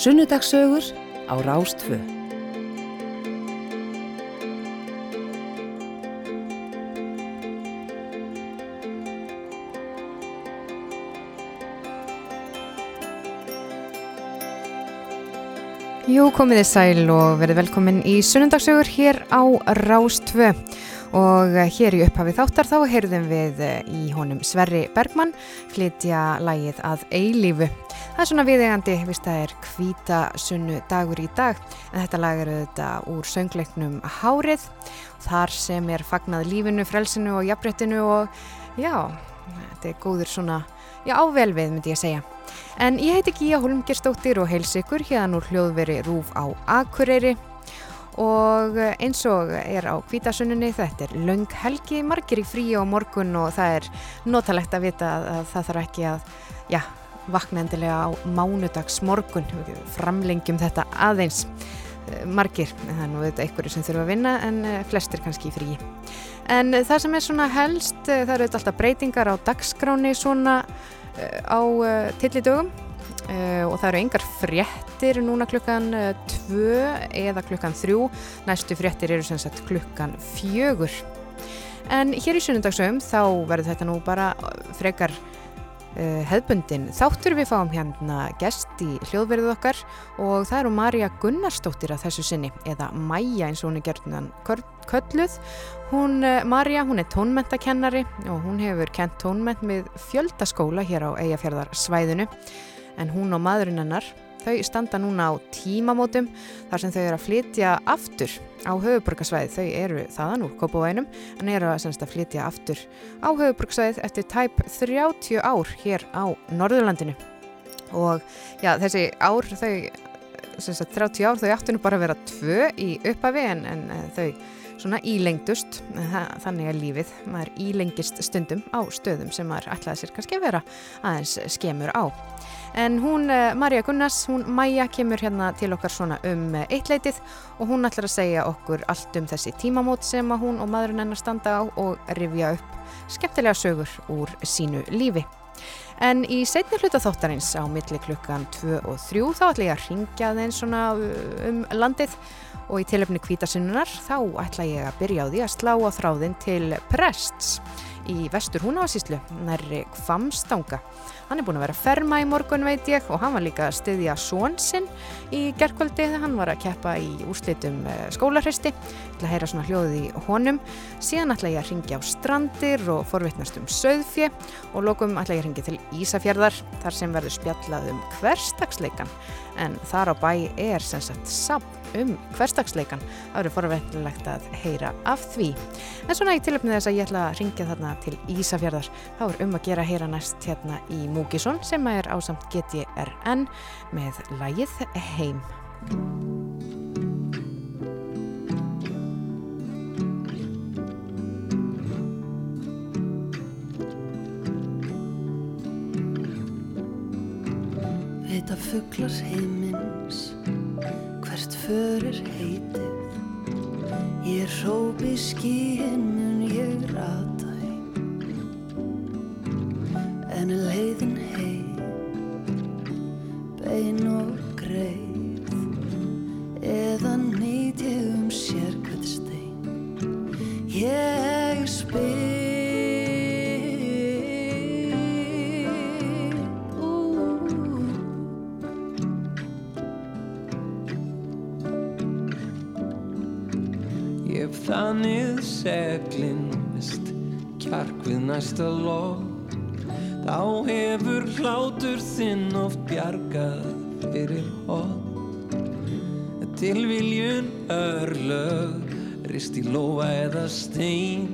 Sunnudagssögur á Rástfö. Jú, komið þið sæl og verið velkomin í sunnundagsögur hér á Rástvö og eh, hér í upphafi þáttar þá heyrðum við eh, í honum Sverri Bergmann flytja lægið að eilífu. Það er svona viðegandi, vist það er hvíta sunnu dagur í dag en þetta lag er auðvitað úr söngleiknum Hárið þar sem er fagnað lífinu, frelsinu og jafnréttinu og já, þetta er góður svona, já ável við myndi ég segja. En ég heiti Gíja Holmgerstóttir og heils ykkur hérna úr hljóðveri Rúf á Akureyri og eins og er á kvítasunnunni þetta er löng helgi, margir í frí á morgun og það er notalegt að vita að, að það þarf ekki að já, vakna endilega á mánudags morgun, framlengjum þetta aðeins eh, margir, það er nú þetta einhverju sem þurfa að vinna en eh, flestir kannski í frí. En eh, það sem er svona helst, það eru alltaf breytingar á dagskráni svona á tillidögum og það eru engar fréttir núna klukkan uh, tvö eða klukkan þrjú. Næstu fréttir eru sem sagt klukkan fjögur. En hér í sunnundagsögum þá verður þetta nú bara frekar hefðbundin. Þáttur við fáum hérna gest í hljóðverðið okkar og það eru Marja Gunnarsdóttir að þessu sinni eða Mæja eins og hún er gerðunan kölluð. Hún, uh, Marja, hún er tónmentakennari og hún hefur kent tónment með fjöldaskóla hér á Eyjafjörðarsvæðinu en hún og maðurinn hennar þau standa núna á tímamótum þar sem þau eru að flytja aftur á höfuborgarsvæði, þau eru þaðan úr Kópavænum en eru að, að flytja aftur á höfuborgarsvæðið eftir tæp 30 ár hér á Norðurlandinu. Og já, þessi ár þau, semst, 30 ár þau áttu nú bara að vera tvö í upphafi en, en eh, þau svona ílengdust, Þa- þannig er lífið. Maður ílengist stundum á stöðum sem maður ætlaði sér kannski að vera aðeins skemur á En hún, eh, Marja Gunnars, hún Maja kemur hérna til okkar svona um eh, eittleitið og hún ætlar að segja okkur allt um þessi tímamót sem að hún og maðurinn hennar standa á og rifja upp skemmtilega sögur úr sínu lífi. En í setni hluta þáttarins á milli klukkan 2 og 3 þá ætla ég að ringja þeim svona uh, um landið og í tilöfni kvítasunnunar þá ætla ég að byrja á því að slá á þráðin til prests í vestur húnavasíslu, nærri Kvamstanga. Hann er búin að vera ferma í morgun veit ég og hann var líka að styðja són sinn í gerkvöldi þegar hann var að keppa í úrslitum skólarhristi. Ég ætla að heyra svona hljóðið í honum. Síðan ætla ég að ringja á strandir og forvittnast um söðfjö og lokum ætla ég að ringja til Ísafjörðar þar sem verður spjallað um hverstagsleikan en þar á bæ er sem sagt sapn um hverstagsleikan. Það verður forvittilegt að heyra af því. En svona í tilöfni þess að ég ætla að ringja þarna til Ísafjörðar þá er um að gera heyra næst hérna í Múkisson sem er ásamt GTRN með lægið Heim. Vita fuglar heimins hvert förir heitið Ég hrópi skíinn mun ég rata Tilviljun örlög, rist í lofa eða stein.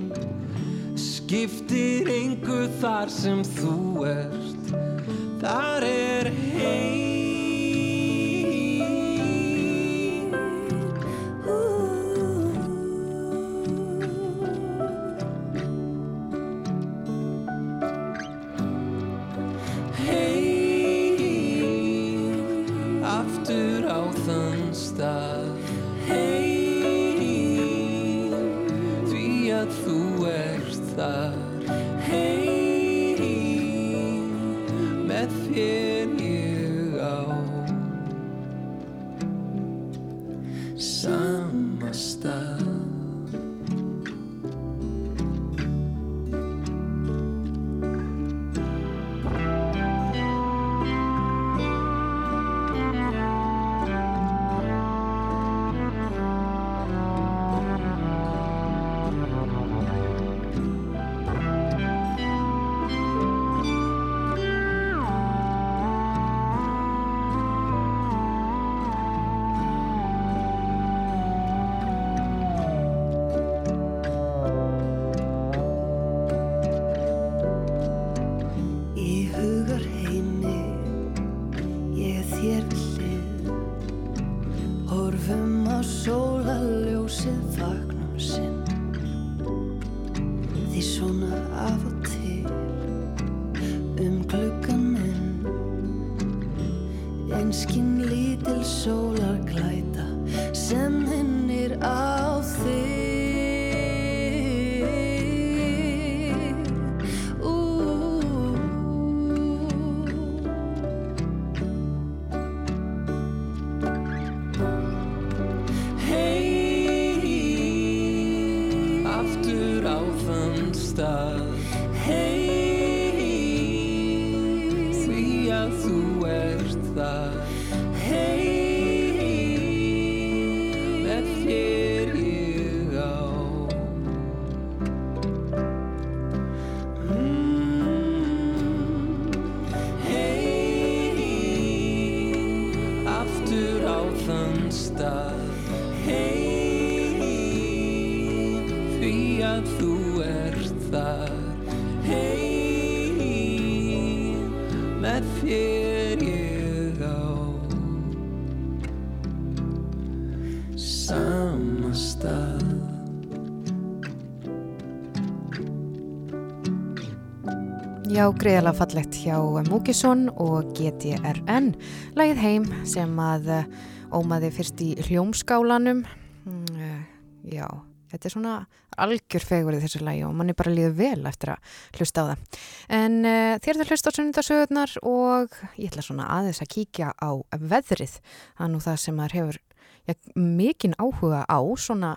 Skiptir engu þar sem þú Já, greiðalega fallegt hjá Múkisson og GTRN lagið heim sem að eh, ómaði fyrst í hljómskálanum. Mm, eh, já, þetta er svona algjör fegur í þessu lagi og manni bara líður vel eftir að hlusta á það. En uh, þér er hlusta á sunnundasögurnar og ég ætla svona aðeins að kíkja á veðrið, það er nú það sem maður hefur já, mikinn áhuga á svona,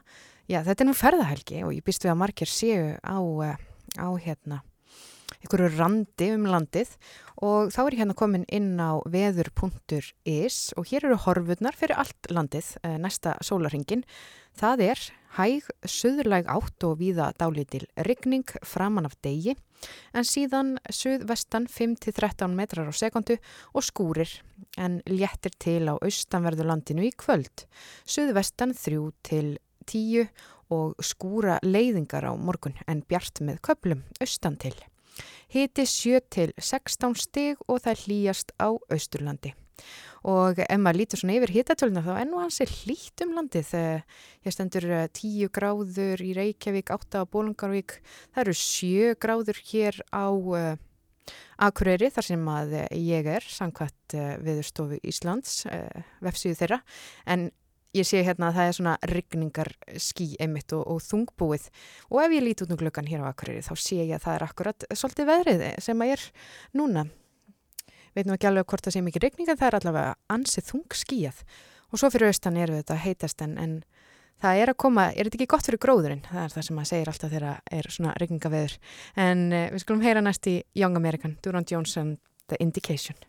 já þetta er nú ferðahelgi og ég býst við að margir séu á, á hérna einhverju randi um landið og þá er ég hérna komin inn á veður.is og hér eru horfurnar fyrir allt landið eh, næsta sólaringin. Það er hæg, söðurlæg átt og víða dálítil rigning framan af degi en síðan söðvestan 5-13 metrar á sekundu og skúrir en léttir til á austanverðu landinu í kvöld. Söðvestan 3-10 og skúra leiðingar á morgun en bjart með köplum austan til. Hiti 7 til 16 stig og það hlýjast á Austurlandi. Og ef maður lítur svona yfir hitatöluna þá enn og hans er hlýtt um landið. Ég stendur 10 eh, gráður í Reykjavík, 8 á Bólungarvík. Það eru 7 gráður hér á uh, Akureyri þar sem að ég er, sangkvæmt viðurstofu Íslands, vefsíðu þeirra. En ég sé hérna að það er svona rigningar skí einmitt og, og þungbúið. Og ef ég líti út um glöggan hér á Akureyri þá sé ég að það er akkurat svolítið veðrið sem að er núna. Veit nú ekki alveg hvort það sé mikið rigninga það er allavega ansið þung skíjað og svo fyrir austan er þetta heitast en, en það er að koma, er þetta ekki gott fyrir gróðurinn? Það er það sem maður segir alltaf þegar það er svona rigningaveður. En uh, við skulum heyra næst í Young American, Durand Johnson The Indication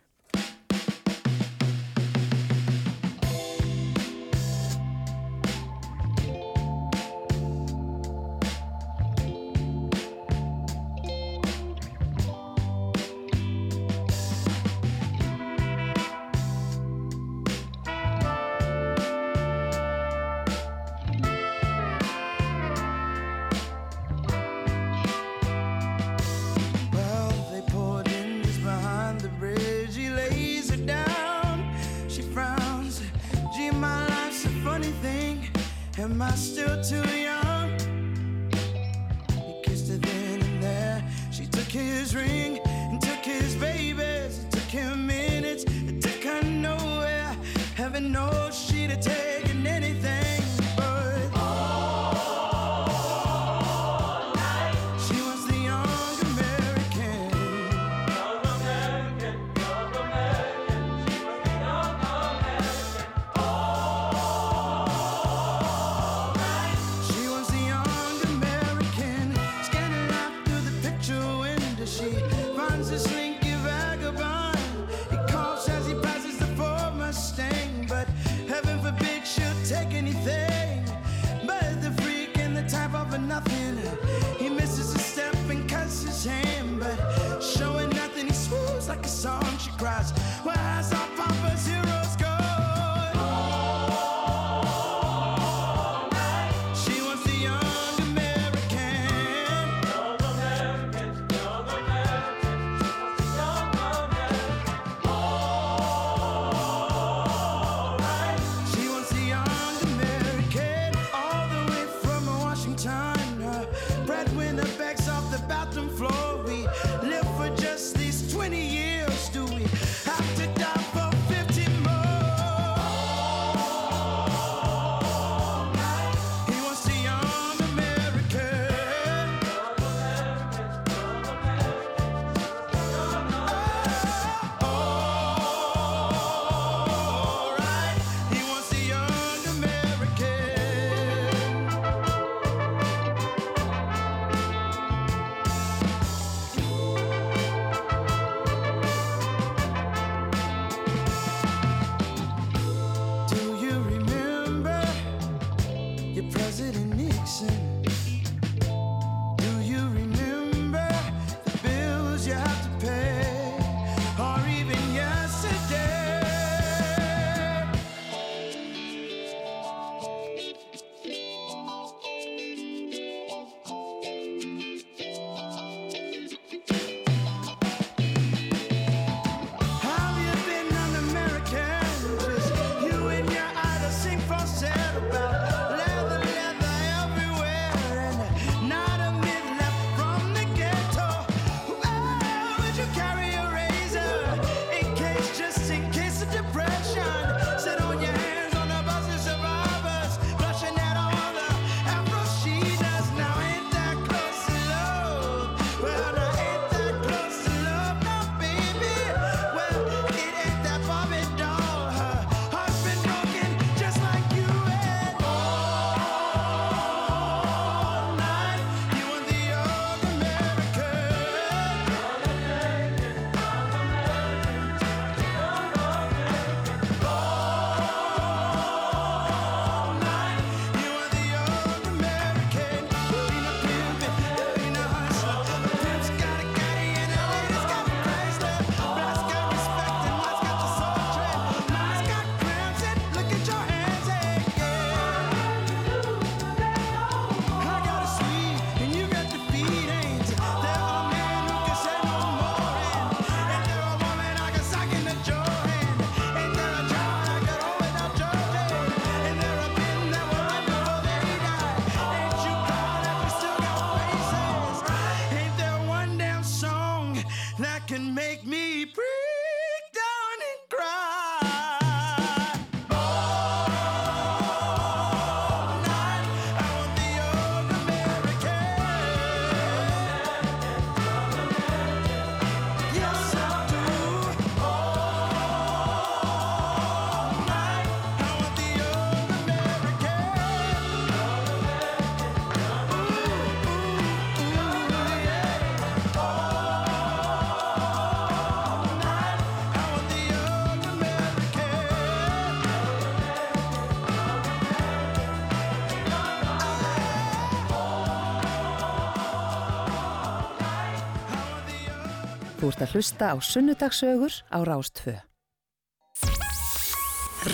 hægt að hlusta á sunnudagsögur á Rástfö.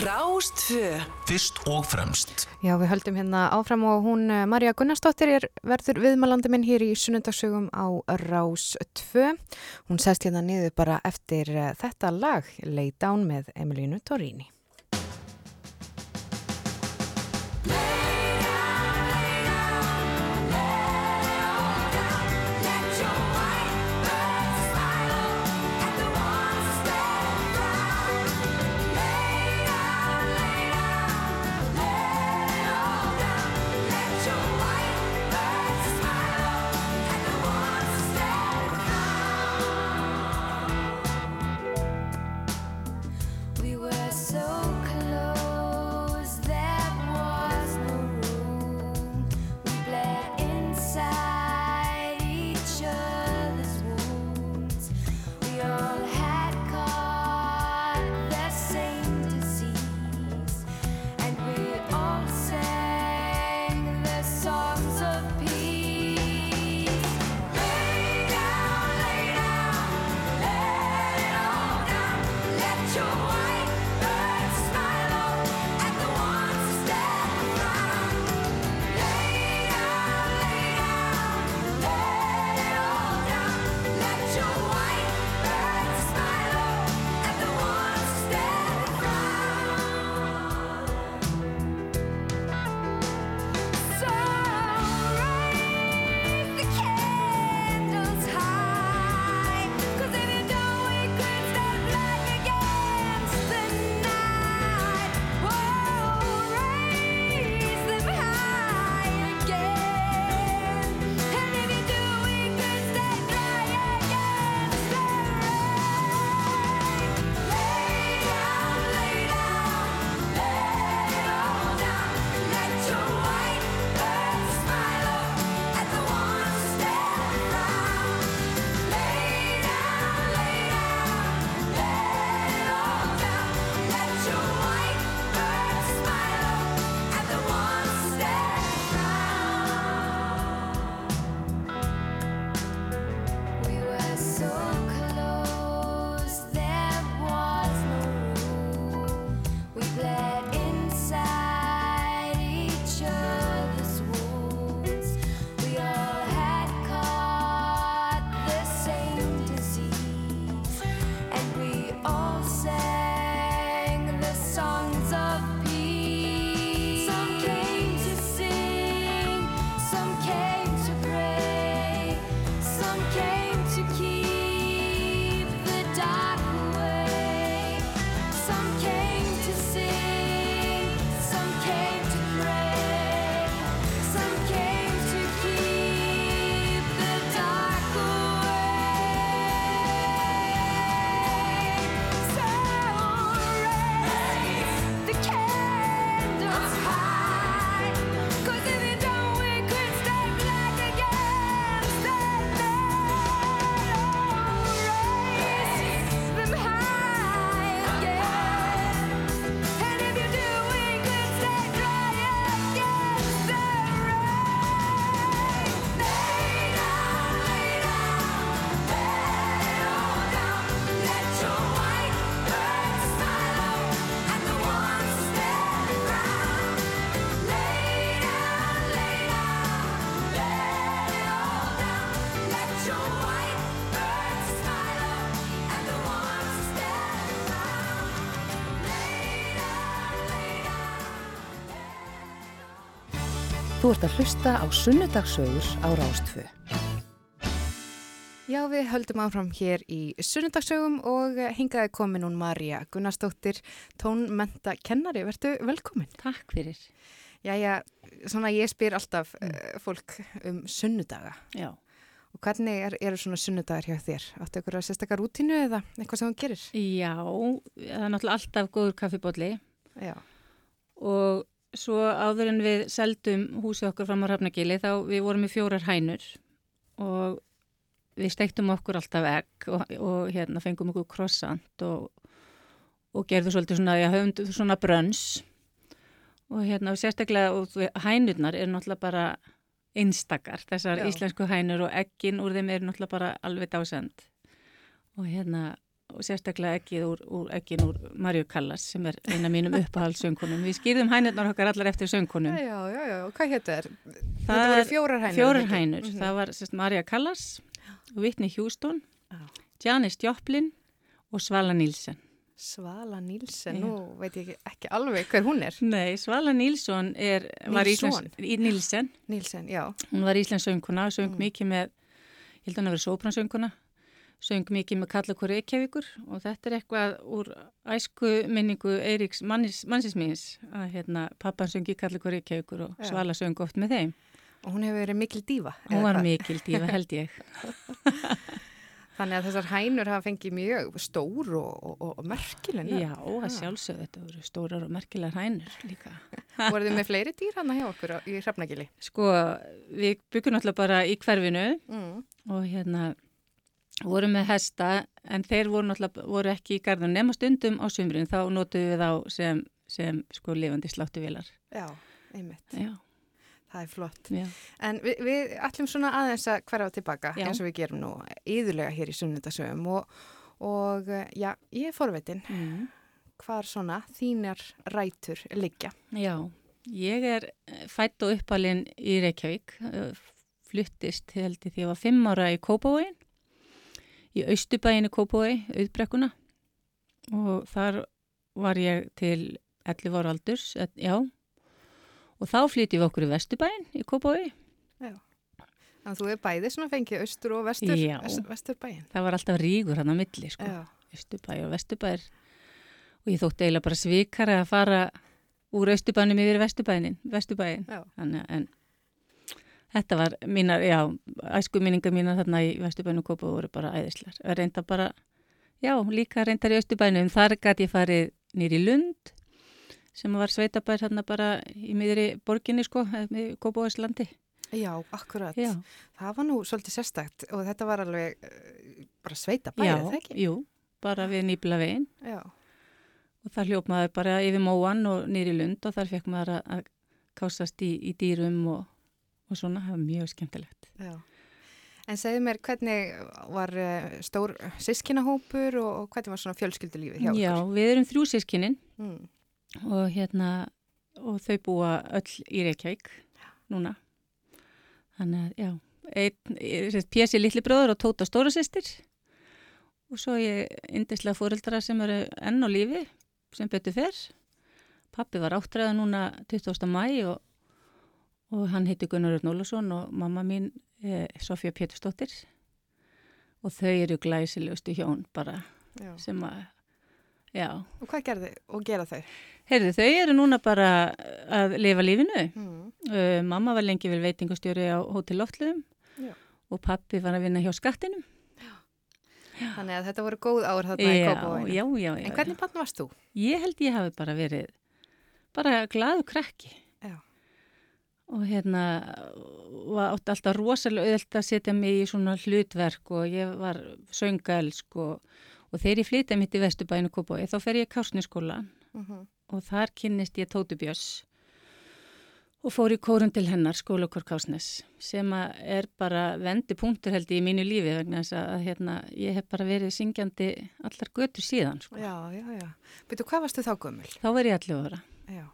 Rástfö Fyrst og fremst. Já, við höldum hérna áfram og hún eh, Marja Gunnarsdóttir er verður viðmælandi minn hér í sunnundagsögum á Rástfö Hún sest hérna niður bara eftir eh, þetta lag Lay Down með Emilínu Torrini. Þú ert að hlusta á Sunnudagsögur á Rástfö. Já, við höldum áfram hér í sunnudagsögum og hingaði komin hún Marja Gunnarsdóttir, tónmenta kennari. Vertu velkomin. Takk fyrir. Jæja, svona ég spyr alltaf uh, fólk um sunnudaga. Já. Og hvernig er, eru svona sunnudagar hjá þér? Áttu ykkur að sérstakar rútínu eða eitthvað sem hún gerir? Já, það er náttúrulega alltaf góður kaffibólli Já. og svo áður en við seldum húsið okkur fram á Hrafnagili þá við vorum í fjórar hænur og við steiktum okkur alltaf egg og, og hérna fengum okkur krossant og, og gerðum svolítið svona, já, höfum svona brönns og hérna og sérstaklega og hænurnar eru náttúrulega bara einstakar, þessar Já. íslensku hænur og eggin úr þeim eru náttúrulega bara alveg dásend og hérna og sérstaklega ekkið úr, úr, ekkið úr Marju Callas sem er eina mínum uppáhaldssöngunum. Við skýrðum hænurnar okkar allar eftir söngunum. Já, já, já, og hvað hétu þær? Það er fjórar hænur. Fjórar hænur. Mhm. Það var sérst Marja Callas, Whitney Houston, Já. Janis Joplin og Svala Nílsen. Svala Nílsen, nú veit ég ekki, ekki alveg hver hún er. Nei, Svala Nílsson er, var Nilsson? Íslands, Nílsen. Nílsen, já. Hún var Íslands sönguna, söng Mm. mikið með, ég held að hann að vera sópransönguna, söng mikið með Kallakor Reykjavíkur og þetta er eitthvað úr æsku minningu Eiríks mannis, mannsins að hérna, pappan söngi Kallakor Reykjavíkur og Já. Svala söng oft með þeim. Og hún hefur verið mikil dífa. Hún var hvað? mikil dífa held ég. Þannig að þessar hænur hafa fengið mjög stór og, og, og, og merkileg nöfn. Já, að sjálfsögðu þetta voru stórar og merkilegar hænur líka. Voruð þið með fleiri dýr hann hjá okkur í Hrafnagili? Sko, við byggum náttúrulega bara í hverfinu Mm. og hérna vorum með hesta en þeir voru voru ekki í garðun nema stundum á sumrin þá notuðum við þá sem, sem sko lifandi sláttuvélar. Já, einmitt. Já, Það er flott. já. En við, við ætlum svona aðeins að hverfa tilbaka Já. eins og við gerum nú yðurlega hér í sunnundasögum og, og já, ég er forvitin Mm. hvar svona þínar rætur liggja. Já, ég er eh, fætt og uppalinn í Reykjavík, eh, fluttist held ég því ég var fimm ára í Kópavóin, í Austubæinu Kópavói, auðbrekkuna og þar var ég til 11 ára aldurs, eh, já, og þá flytjum við okkur í Vestubæin í Kópavói. Þannig að þú er bæði svona fengið austur og vestur, Já. vest, vestur bæin. Það var alltaf rígur hann á milli, sko, Já. Austubæi og Vestubæir og ég þótti eiginlega bara svikara að fara úr Austubænum yfir í Vestubæinin, Vestubæin. Já. En þetta var mínar, já, æsku minningar mínar þarna í Vesturbænum Kópa voru bara æðislar. Reynda bara, já, líka reyndar í Östurbænum. Þar gæti ég farið nýri Lund sem var sveitabær þarna bara í miðri borginni sko, Kópavóðslandi. Já, akkurat. Já, Það var nú svolítið sérstakt og þetta var alveg uh, bara sveita bæði, já, það ekki? jú, bara við nýbla veginn Já. og þar hljóp maður bara yfir móan og nýri Lund og þar fekk maður að, að kásast í, í dýrum og, og svona, var mjög skemmtilegt. Já. En segðu mér, hvernig var uh, stór sískinahópur og, hvernig var svona fjölskyldulífið hjá Já, ykkur? við erum þrjú sískinin Mm. og hérna og þau búa öll í Reykjavík núna þannig að já einn, Pési litli bróður og Tóta stóra sýstir og svo ég indislega fóreldra sem eru enn á lífi sem betur fer pappi var áttræða núna 20. mæ og, og hann heiti Gunnar Örn Ólusson og mamma mín eh, Sofía Pétursdóttir og þau eru glæsilegustu hjón bara Já. sem að já, Og hvað gerði og gera þau? Heyrðu, þau eru núna bara að lifa lífinu. Mm. Uh, mamma var lengi vel veitingastjóri á Hótel Loftluðum Já. og pappi var að vinna hjá skattinum. Þannig að þetta voru góð ár þarna í já, Kópavóinu. já, já, já. En hvernig barn varst þú? Ég held ég hafi bara verið bara glaðu krakki. Já. Og hérna var átti alltaf rosalega auðvelt að setja mig í svona hlutverk og ég var söngalsk og, og þegar ég flytja mitt í Vesturbæinu Kópói þá fer ég í Kársniskóla Mm og þar kynnist ég Tóti Björns og fór í kórun til hennar skólakor Kásnes sem að er bara vendi punktur held ég í mínu lífi vegna þess að hérna, ég hef bara verið syngjandi allar götur síðan sko. Já, já, já. Byrju, hvað varstu þá gömul? þá var ég allir ára Já.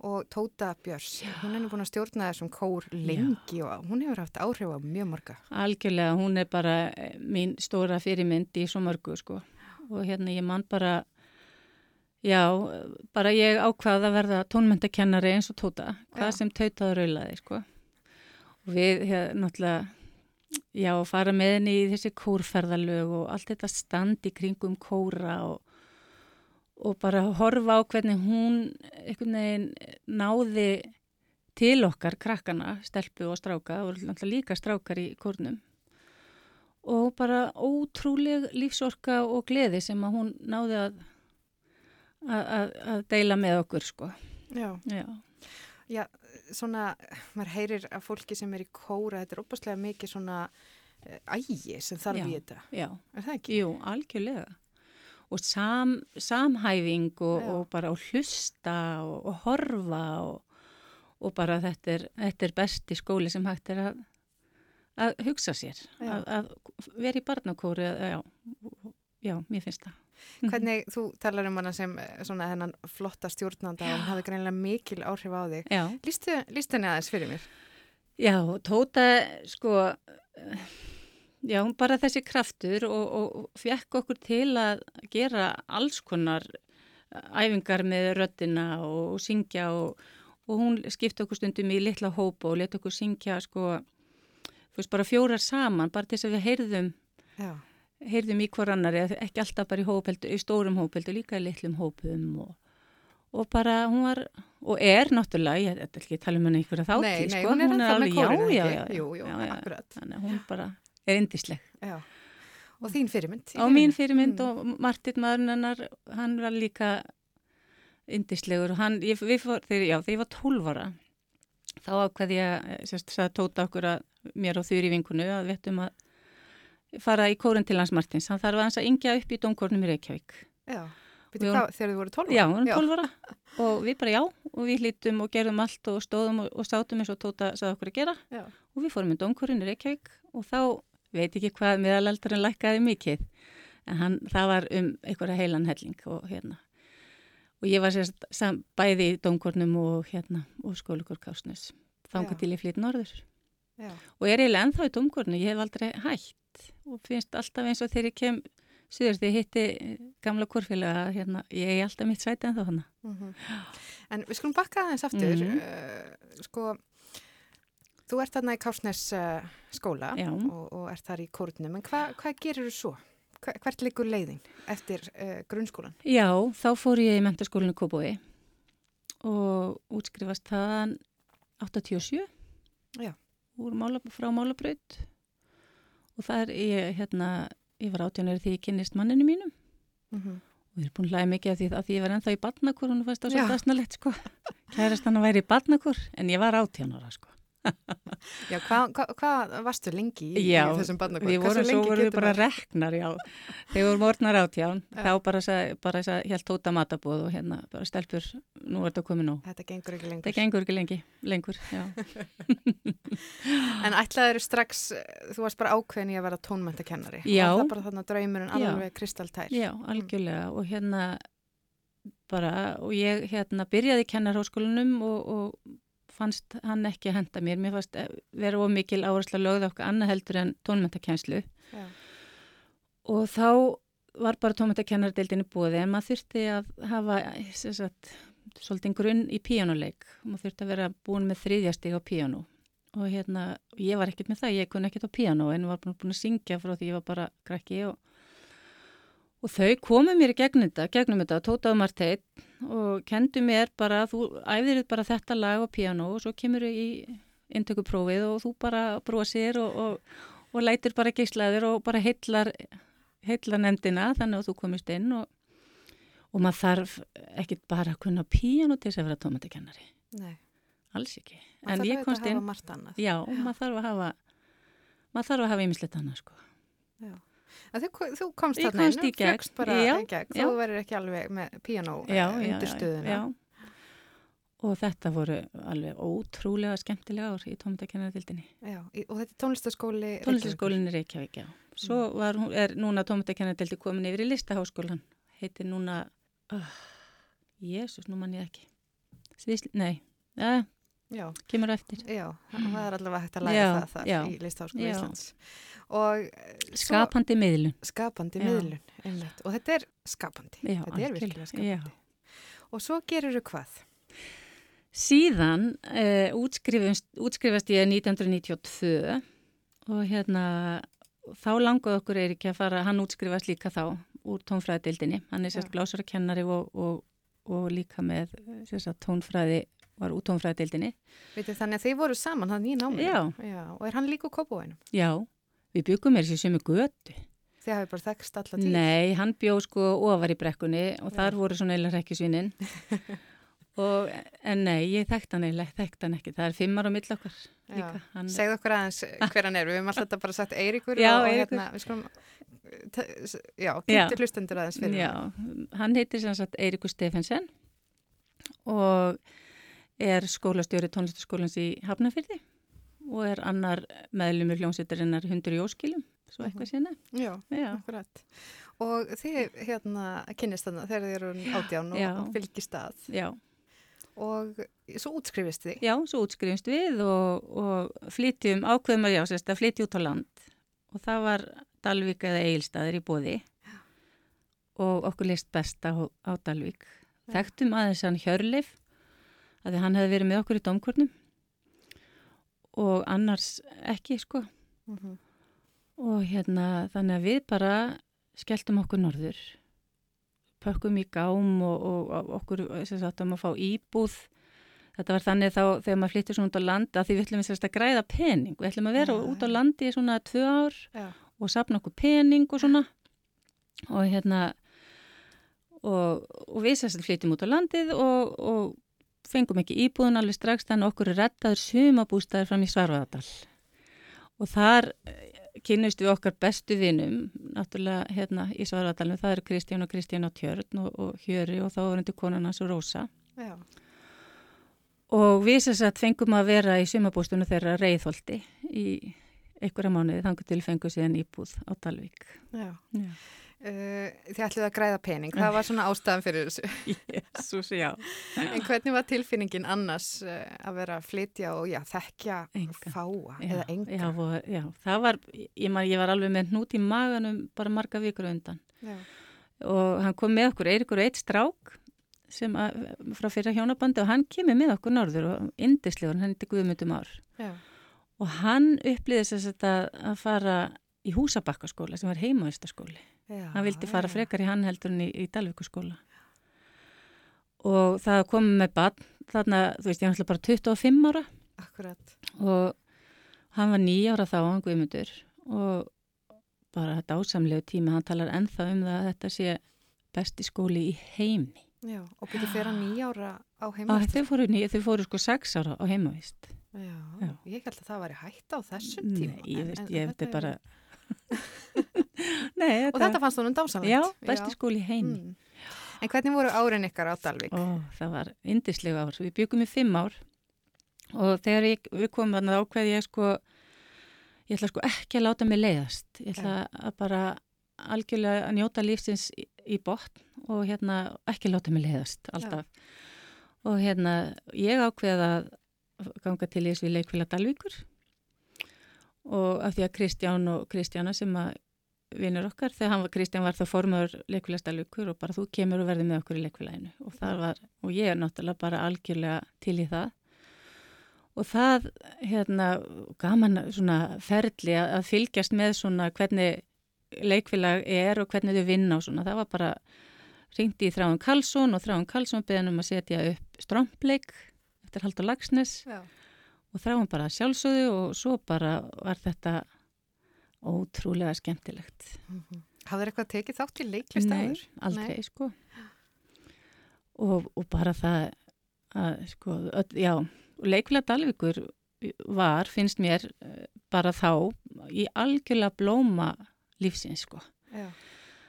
Og Tóta Björns, hún er nú búin að stjórna þessum kór lengi og hún hefur haft áhrif á mjög marga. algjörlega, hún er bara eh, mín stóra fyrirmynd í svo mörgu sko. og hérna ég man bara já, bara ég ákvaða að verða tónmyndakennari eins og Tóta hvað Já. sem Tóta raulaði sko. og við hér, náttúrulega já, fara með henni í þessi kórferðalög og allt þetta stand í kringum kóra og, og bara horfa á hvernig hún einhvern veginn náði til okkar krakkana, stelpu og stráka og líka strákar í kórnum og bara ótrúleg lífsorka og gleði sem að hún náði að, að, að, að deila með okkur sko. Já. Já, Já, svona, maður heyrir að fólki sem er í kóra, þetta er opaslega mikið svona eh, ægi sem þarf í þetta. já, Er það ekki? jú, algjörlega. Og sam, samhæfing og, og bara að hlusta og, og horfa og, og bara þetta er, þetta er besti skóli sem hægt er að, að hugsa sér, að, að vera í barnakóri, já, já, mér finnst það. Hvernig þú talar um hana sem eh, svona hennan flotta stjórnanda og hún hafði greinilega mikil áhrif á þig. Lýstu henni aðeins fyrir mér. Já, Tóta, sko, eh, já, bara þessi kraftur og, og, fekk okkur til að gera alls konar æfingar með röddina og, og syngja og, og hún skipti okkur stundum í litla hópa og leta okkur syngja, sko, þú veist, bara fjórar saman, bara til þess að við heyrðum, Já. heyrðum í hver annari, ekki alltaf bara í hópeldu, í stórum hópeldu, líka í litlum hópum og, og bara hún var, og er náttúrulega, ég ætla ekki að tala um henni ykkur að þátti, Nei, nei, sko, hún er ennþá með alveg- kórinn, já, já, ekki? já, Jú, jú, já, já, akkurat. Þannig að hún bara er indisleg. Já. Og þín fyrirmynd. í á mín fyrirmynd Mm. og Martin maðurinn hennar, hann var líka indislegur og hann, ég, fór, þegar, já, þegar ég var 12 ára þá ákveði ég, að, sérst, sagði Tóta okkur að mér og þurri vinkunu að við ættum að fara í kórun til hans Martins, hann þarf aðeins að yngja upp í dómkórnum í Reykjavík. Já. Við hvað, þegar þið voru 12? Já, við vorum 12 ára og við bara já og við hlýttum og gerðum allt og stóðum og, og sátum eins og Tóta sagði okkur að gera Já. og við fórum í dómkórun í Reykjavík og þá veit ekki hvað meðalaldurinn lækkaði mikið en hann, það var um einhverja heilan helling og hérna og ég var sérst sam, bæði í dómkórnum og hérna og skólugur Kásnes Já. þangað til ég flýtt norður Já. og er eiginlega ennþá í dómkórnu, ég hef aldrei hætt og finnst alltaf eins og þegar ég kem Suður því ég hitti gamla korfélaga hérna, ég er alltaf mitt sæti en þá hana. Mhm. En við skulum bakka aðeins aftur. Mhm. Uh, sko, þú ert þarna í Kársnes uh, skóla Já. og, og ert þar í kórnum. En hva, hvað gerir þú svo? Hva, hvert liggur leiðin eftir uh, grunnskólan? Já, þá fór ég í mentaskólinu Kóbói og útskrifast þaðan 87 Já. Úr mála, frá málabraut og það er ég, hérna, ég var átjónari því ég kynnist manninu mínum Mm -hmm. og við erum búin að hlæða mikið af því að því ég var ennþá í badnakur og hún fannst það Já. svo dasnalegt sko kærast hann að væri í badnakur en ég var átjónara sko Já, hvað hva, hva varstu lengi í, Já, þessum barnakvöld? Við vorum svo vorum við bara reknar, já. Þegar vorum orðnar átján, Já. þá bara, bara sag, held tóta matabóð og hérna bara stelpur, nú er þetta komið nú. Þetta gengur ekki lengur. Það gengur ekki lengi, lengur, já. En ætlaður strax, eh, þú varst bara ákveðin í að vera tónmæntakennari. Já. Og það bara þarna draumurinn Já. alveg kristaltær. Já, algjörlega og hérna bara, og ég hérna byrjaði í kennarháskólanum og, og fannst hann ekki að henda mér. Mér fannst eh, vera of mikil áhersla lögð okkar annað heldur en tónmæntakenslu. Já. Og þá var bara tónmæntakennardeildinni búið en maður þurfti að hafa sagt, svolítið grunn í píjónuleik. Maður þurfti að vera búin með þriðja stig á píjónu. Og hérna, ég var ekkert með það, ég kunni ekkert á píjónu en var búin að syngja frá því ég var bara krakki og Og þau komu mér í gegnum þetta, gegnum þetta, og kendu mér bara, þú æfðir bara þetta lag á piano og svo kemur þau í inntökuprófið og þú bara brosir og, og, og lætir bara geislaðir og bara heillar, heillar nefndina þannig að þú komist inn og, og maður þarf ekkit bara að kunna piano til þess að vera tómatakennari, Nei. alls ekki. En þarf ég komst að hafa inn, margt annað. já, maður þarf að hafa, maður þarf að hafa ýmislegt annað sko. En Þú, þú komst þarna inn gegn. fjöxt bara Já, gegn. Þú verður ekki alveg með piano já, já, undir stuðuna. Já, og þetta voru alveg ótrúlega skemmtilega ár í tómatakennardildinni. Já, og þetta er tónlistaskóli Tónlistaskólinni Reykjavík, já. Svo Mm. var, er núna tómatakennardildi komin yfir í listaháskólan. Heitir núna, uh, jésús, nú mann ég ekki. Sviðsli, nei, ja, Já, kemur eftir. já, það er allavega hægt að læra Já, það þar í Listaháskóla já. Íslands. Og eh, svo- Skapandi miðlun. skapandi miðlun, einmitt. Og þetta er skapandi. Þetta er virkilega skapandi. Og svo gerir þú hvað? Síðan uh, útskrifast, útskrifast ég 1992 og hérna þá langaði okkur er ekki að fara, hann útskrifast líka þá úr tónfræðidildinni, hann er sérst Já. blásarakennari og, og, og líka með sérst tónfræði, var úr tónfræðidildinni. Veitir, þannig að þið voru saman hann í náminu. Já. Og er hann líka úr kópúinum? Já, við byggum mér sér sem í götu. Þið hafið bara þekkst alla tíð. Nei, hann bjó sko ofar í brekkunni og Já. þar voru svona eila rekkjusvinin. og, en nei, ég þekkt hann eila, þekkt hann ekki. Það er fimmar á mill okkar líka. Hann, Segðu okkur aðeins hver hann er. Við höfum alltaf bara sagt Eiríkur Já, og, og Eiríkur. hérna, við skulum, t- já, Já. kynntu hlustendur aðeins fyrir. Já, hann heitir sem sagt Eirikur Stefensen og er skólastjóri tónlistaskólans í Hafnafyrði og er annar meðlumur hljómsveitarinnar hundur í óskilum, svo eitthvað sérna. Já, Já, akkurat. Og þið hérna kynnist þannig þegar þið eru átján og, Já. og fylgist að. já, Og svo útskrifist þið. já, svo útskrifumst við og, og flytjum, ákveðum að já, sérst að flytja út á land og það var Dalvík eða Egilstaðir í bóði og okkur leist best á, á Dalvík. Þekktum aðeins hann Hjörleif að því hann hefði verið með okkur í domkurnum og annars ekki sko. Mhm. og hérna þannig að við bara skelltum okkur norður pökkum í gám og, og, og okkur sem sagt um að fá íbúð. Þetta var þannig þá þegar maður flyttir svona út á land að því við ætlum við sérst að græða pening. Við ætlum að vera Já, út á landi í svona tvö ár Já. og sapna okkur pening og svona. Og hérna og, og við sérst flytjum út á landið og, og fengum ekki íbúðun alveg strax þannig okkur er rettaður sumabústæður fram í Svarfaðardal og þar kynnust við okkar bestu vinum náttúrulega hérna í Svarfaðardalum það eru Kristján og Kristján á Tjörn og, og Hjöri og þá vorundi konan hans og Rósa Já. og við sérst að fengum að vera í sumabústunum þeirra reyðholti í einhverja mánuði þangur til fengu síðan íbúð á Dalvík Já. Já. Uh, þið ætluð að græða pening, það var svona ástæðan fyrir þessu. Jésús, já. En hvernig var tilfinningin annars uh, að vera að flytja og já, þekkja Enga. fáa Já, eða enga? Já, og, já, það var, ég, man, ég var alveg með hnút í maganum bara marga vikur undan Já. og hann kom með okkur, Eirikur og eitt strák sem að, frá fyrra hjónabandi og hann kemur með okkur norður og indislegur, hann heiti Guðmundum ár og hann upplýði þess að, að fara í húsabakkaskóla sem var heimavistaskóli Já, hann vildi fara já. frekar í hann heldur en í, í Dalvíkuskóla og það kom með bann þarna, þú veist, ég var bara 25 ára Akkurat. og hann var nýja ára þá, hann Guðmundur og bara þetta ásamlegu tími, hann talar ennþá um það að þetta sé besti skóli í heimi. Já, og byrju fyrir nýjára á Og heimast. þau fóru, fóru sko sex ára á heimavist. Já, Já. ég held að það væri hægt á þessum tíma. Nei, ég veist, ég þetta veit bara... er- Nei, Og þetta fannst honum dásamlegt. Já, besti skóli í heimi. Mm. En hvernig voru árin ykkar á Dalvík? Ó, það var indislega ár. Við byggum í fimm ár og þegar ég, við komum að ákveði ég sko, ég ætla sko ekki að láta mig leiðast. Ég ætla að bara algjörlega að njóta lífsins í, í botn og hérna ekki láta mig leiðast alltaf. Og hérna ég ákveði að ganga til í þessu leikvila Dalvíkur og af því að Kristján og Kristjána sem að vinnur okkar, þegar var, Kristján var þá formur leikvilastalvíkur og bara þú kemur og verður með okkur í leikvilæinu og og ég er náttúrulega bara algjörlega til í það. Og það, hérna, gaman svona ferli að, að fylgjast með svona hvernig leikvilag er og hvernig þau vinna og svona, það var bara ringdi í Þráin Karlsson og Þráin Karlsson beðan um að setja upp strómpleik eftir Haldur Lagsnes Já. Og Þráin bara sjálfsögðu og svo bara var þetta ótrúlega skemmtilegt. Hafður eitthvað tekið þátt í leiklist Nei, áður? aldrei, sko. Og, og bara það að, sko, öll, já, leikvila Dalvíkur var, finnst mér, bara þá í algjörlega blóma lífsins, sko. Já.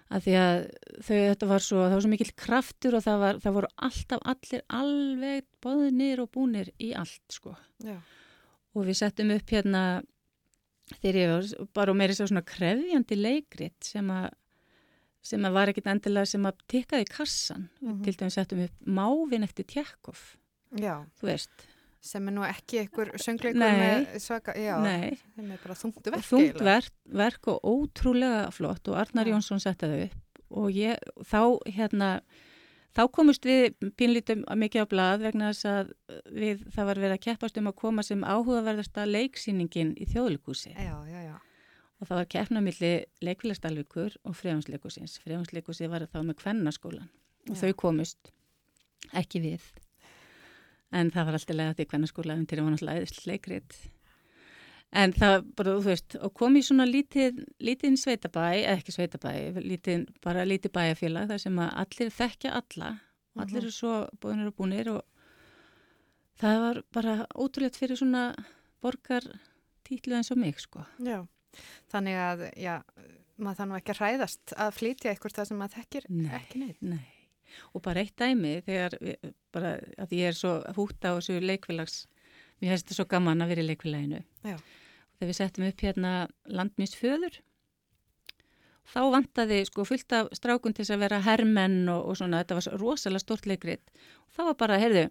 Að því að þau, þetta var svo, það var svo mikill kraftur og það, var, það voru alltaf allir alveg boðnir og búnir í allt, sko. Já. Og við settum upp hérna, þegar ég var bara og meiri svo svona krefjandi leikrit sem að sem að var ekkit endilega sem að tikkaði kassan. Mhm. Til dæmis settum upp Mávin eftir Tjekkov, Já, þú veist. sem er nú ekki einhver söngleikur með svaka, já, Nei, sem er bara þungtu verk þungt verk, verk og ótrúlega flott og Arnar Já. Jónsson setti það upp og ég, þá hérna, þá komust við pínlítum mikið á blað vegna þess að við, það var verið að keppast um að koma sem áhugaverðasta leiksýningin í þjóðlikúsi. Já, já, já. Og það var keppna milli leikfélagsdalvíkur og freðansleikusins. Freðansleikusið var þá með kvennaskólan og Já. þau komust ekki við. En það var alltaf lega því kvennaskóla var náttúrulega æðislega leikrit. En það bara, þú veist, og kom í svona lítið, lítið sveitabæ, eða ekki sveitabæ, lítið, bara lítið bæjarfélag þar sem að allir þekkja alla og allir eru svo búinir og búinir og það var bara ótrúlegt fyrir svona borgar títlu eins og mig, sko. Já, þannig að, já, maður þannig ekki að hræðast að flytja eitthvað það sem maður þekkir Nei. ekki neitt. Nei, og bara eitt dæmi þegar, bara að ég er svo hútt á þessu leikfélags, mér finnst þetta svo gaman að vera í leikfélaginu. Já. Þegar við settum upp hérna landmísföður, þá vantaði sko fullt af strákun til að vera hermenn og, og svona, þetta var rosalega stort leikrit. Og þá var bara, heyrðu,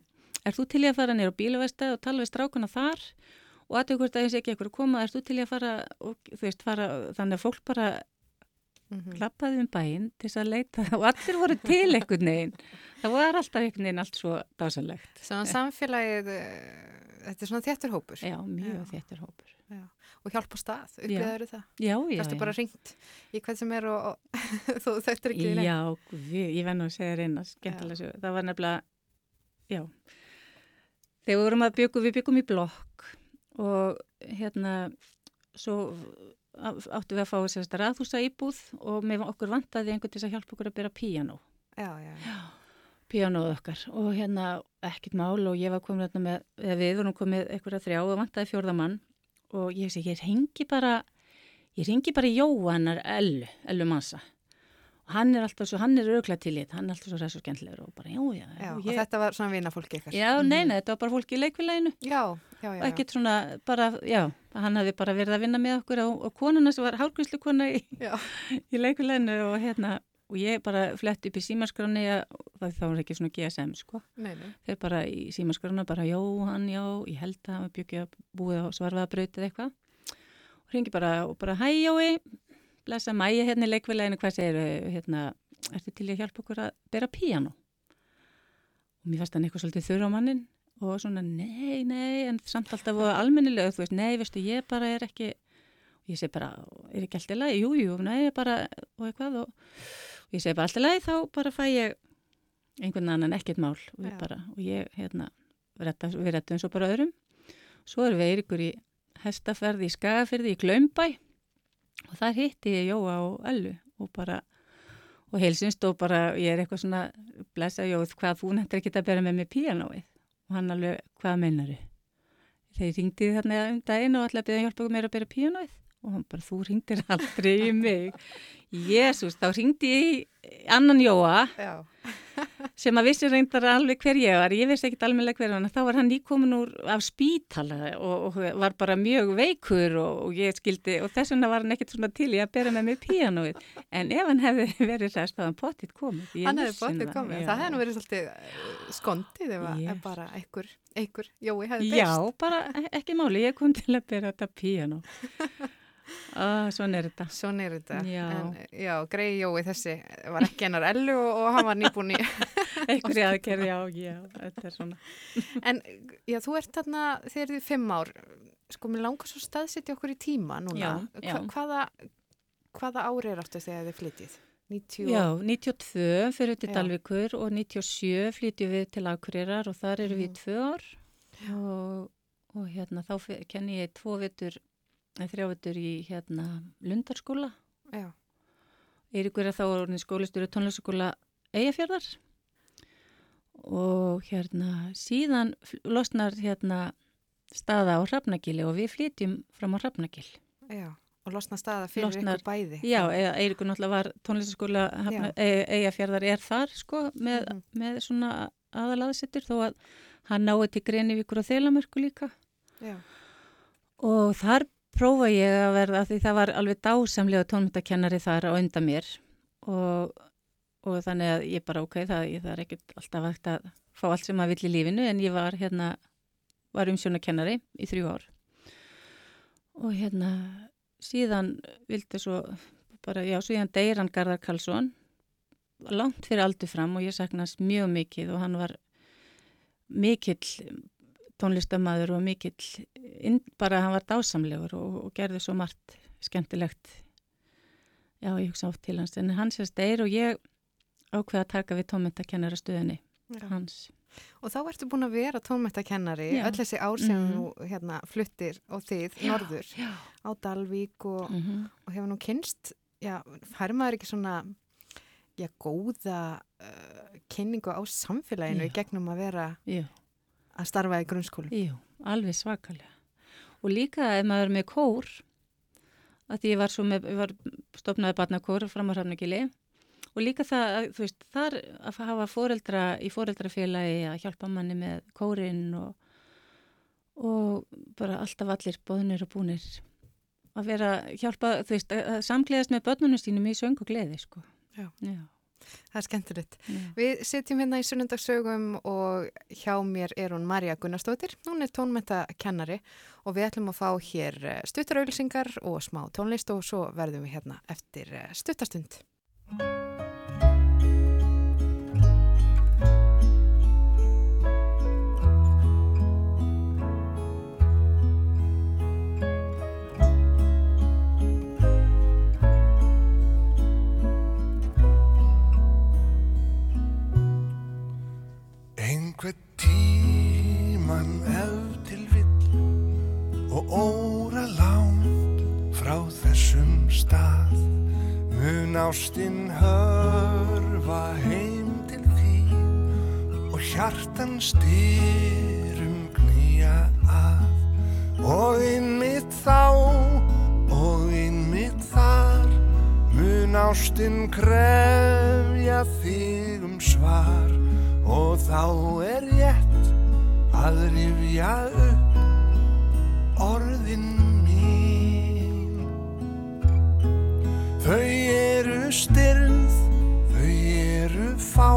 er þú til í að fara nýra á bílavesta og tala við strákuna þar og aðtöku hvort að þessi ekki eitthvað að koma, er þú til í að fara, og, þú veist, fara, þannig að fólk bara Mm lappaði um bæinn til þess að leita og allir voru til einhvern veginn. Það var alltaf einhvern veginn allt svo dásalegt. Svona samfélagið, eh, þetta er svona þéttur hópur Já, mjög Já. þéttur hópur. og hjálpa stað, upplýðaður það. Já, já, Gastu já. bara ringt í hvað sem er og, og þú þekktir ekki neitt. Já, við, ég venn að segja reyna skemmtilega. Það var nefnilega, já, þegar við vorum að byggja, við byggum í blokk og hérna, svo áttu við að fá sérst raðhúsa íbúð og með okkur vantaði einhvern til þess að hjálpa okkur að bera píanó Já, já, já. píanóð okkar og hérna ekkert mál og ég var komin hérna með, eða við vorum komið einhverja þrjá og vantaði fjórðamann og ég segi, ég ringi bara ég ringi bara í Jóhannar Ellu, Ellu Massa og hann er alltaf svo, hann er örgla til í þetta hann er alltaf svo ræðs og og bara, já, já, Já, og og ég, þetta var svona vinafólki ykkar. já, nei, nei, þetta var bara fólk í leikvileginu Já, já, já. og ekkert svona, bara, já hann hafði bara verið að vinna með okkur og, og konuna sem var hálgríslu kona í, í leikuleginu og hérna og ég bara flett upp í símaskráni það þá er ekki svona GSM sko. Nei, nei. þeir bara í símaskrána bara Jóhann, já, ég held að hann bjökja búið á svarfaðabrautið eitthvað. Og ringi bara og bara hæ Jói, blessa mæja hérna í leikvileginu hvað segir hérna, ertu til að hjálpa okkur að bera píano og mér fannst hann eitthvað svolítið þurra á mannin og svona nei, nei, en samt alltaf voru almennilega, þú veist, nei, veistu, ég bara er ekki og ég segi bara, er ekki alltaf lagi, jú, jú, nei, bara og eitthvað og, og ég segi bara alltaf lagi, þá bara fæ ég einhvern annan ekkert mál. Og, bara, og ég, hérna, við rettum svo bara öðrum. Svo erum við ykkur í hestaferði í Skagafyrði í Glaumbæ og þar hitti ég Jóa og Öllu og bara og heilsinst og bara ég er eitthvað svona blessa Jóð hvað þú nefndir ekki að bera með mig píanóið? Og hann alveg hvað mennaru þeir ringdi þarna um daginn og alltaf byrja hjálpa mér að bera píanóið. Og hann bara þú ringdir aldrei í mig Jésús, þá ringdi ég annan Jóa Já. sem að vissi reyndar alveg hver ég var, ég vissi ekkit almennilega hver hann, þá var hann nýkomin úr af spítala og, og var bara mjög veikur og, og ég skildi og þess vegna var hann ekkit svona til í að bera með mig píanóið, en ef hann hefði verið þess að hann pottitt komið. ég Hann hefði bóttið komið. já. Það hefði nú verið svolítið eh, skondið ef, Yes. bara einhver, einhver, Jói hefði Já, byrst. bara e- ekki máli, ég kom til að bera þetta píanó. Ah, svona er þetta. Svona er þetta. Já. En, já, grei Jói þessi var ekki hennar ellu og, og hann var nýbúin í. Einhverja aðgerð, já, já, þetta er svona. en já, þú ert þarna, þegar þið fimm ár, sko, mér langar svo staðsetja okkur í tíma núna. Já, já. hvaða, hvaða ári er áttu þegar þið flytið? 90 Já, 92 fyrir til Já. Dalvíkur og 97 flytjum við til Akureyrar og þar eru við í Mhm. tvö ár og, og hérna þá kenni ég tvo vetur, þrjá vetur í hérna Lundarskóla. Já. Eiríkur er þá orðin skólistjóri tónlæsaskóla Eyjafjörðar og hérna síðan losnar hérna staða á Hrafnagili og við flytjum fram á Hrafnagil. Já, og losna staða fyrir Losnar- ykkur bæði. Já, eða Eiríkur náttúrulega var tónlistaskóla Já. Eyjafjörðar er þar sko með, Mhm. með svona aðalaðsettur þó að hann náði til Grenivíkur og Þelamörku líka Já. og þar prófa ég að verða því það var alveg dásamlega tónmyndakennari þar á undan mér. Og, og þannig að ég bara ok, það, ég, það er ekkert alltaf hægt að fá allt sem maður vill í lífinu en ég var hérna, var umsjónakennari í þrjú ár. Og hérna síðan vildi svo bara, já, síðan deyr hann Garðar Karlsson langt fyrir aldur fram og ég saknast mjög mikið og hann var mikill tónlistamæður og mikill bara hann var dásamlegur og, og gerði svo margt skemmtilegt já, ég hugsa oft til hans en hann sérst deyr og ég ákveða að taka við tónmyndakennara stöðinni Já. hans Og þá ertu búin að vera tónmættakennari öll þessi ár sem Mhm. þú hérna, fluttir og þið Já, norður já. á Dalvík og, mm og hefur nú kynst, já, fær maður ekki svona, já, góða uh, kynningu á samfélaginu Já. í gegnum að vera að starfa í grunnskólu. jú, alveg svakalega og líka ef maður er með kór að ég var með, var stopnaði barnakór fram á Hrafnagili og líka það, að, þú veist, þar að hafa fóreldra í fóreldrafélagi að hjálpa manni með kórin og, og bara alltaf allir bóðnir og búnir að vera hjálpa, þú veist, að samgleðast með börnunum sínum í söng og gleði, sko. Já. Já. Það er skemmtilegt. já. Við sitjum hérna í sunnundagsögum og hjá mér er hún Marja Gunnarsdóttir. Hún er tónmættakennari og við ætlum að fá hér stuttarauðlýsingar og smá tónlist og svo verðum við hérna eftir eh, óra langt frá þess þessum stað. Mun ástinn hörfa heim til þín og hjartan styrum knýja að. Og innmitt þá og innmitt þar mun ástinn krefja þig um svar. Og þá er rétt að rifja upp orðin mín. Þau eru styrð, þau eru fá,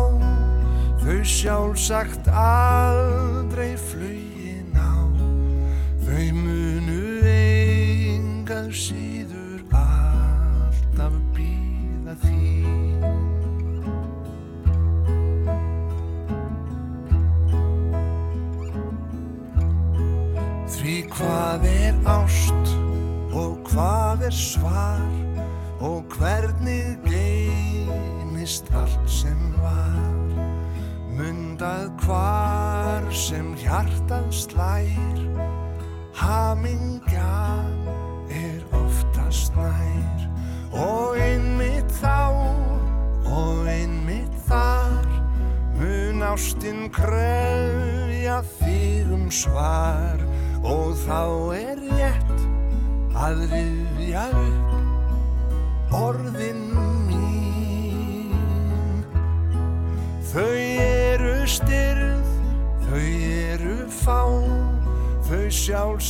þau sjálfsagt aldrei flugin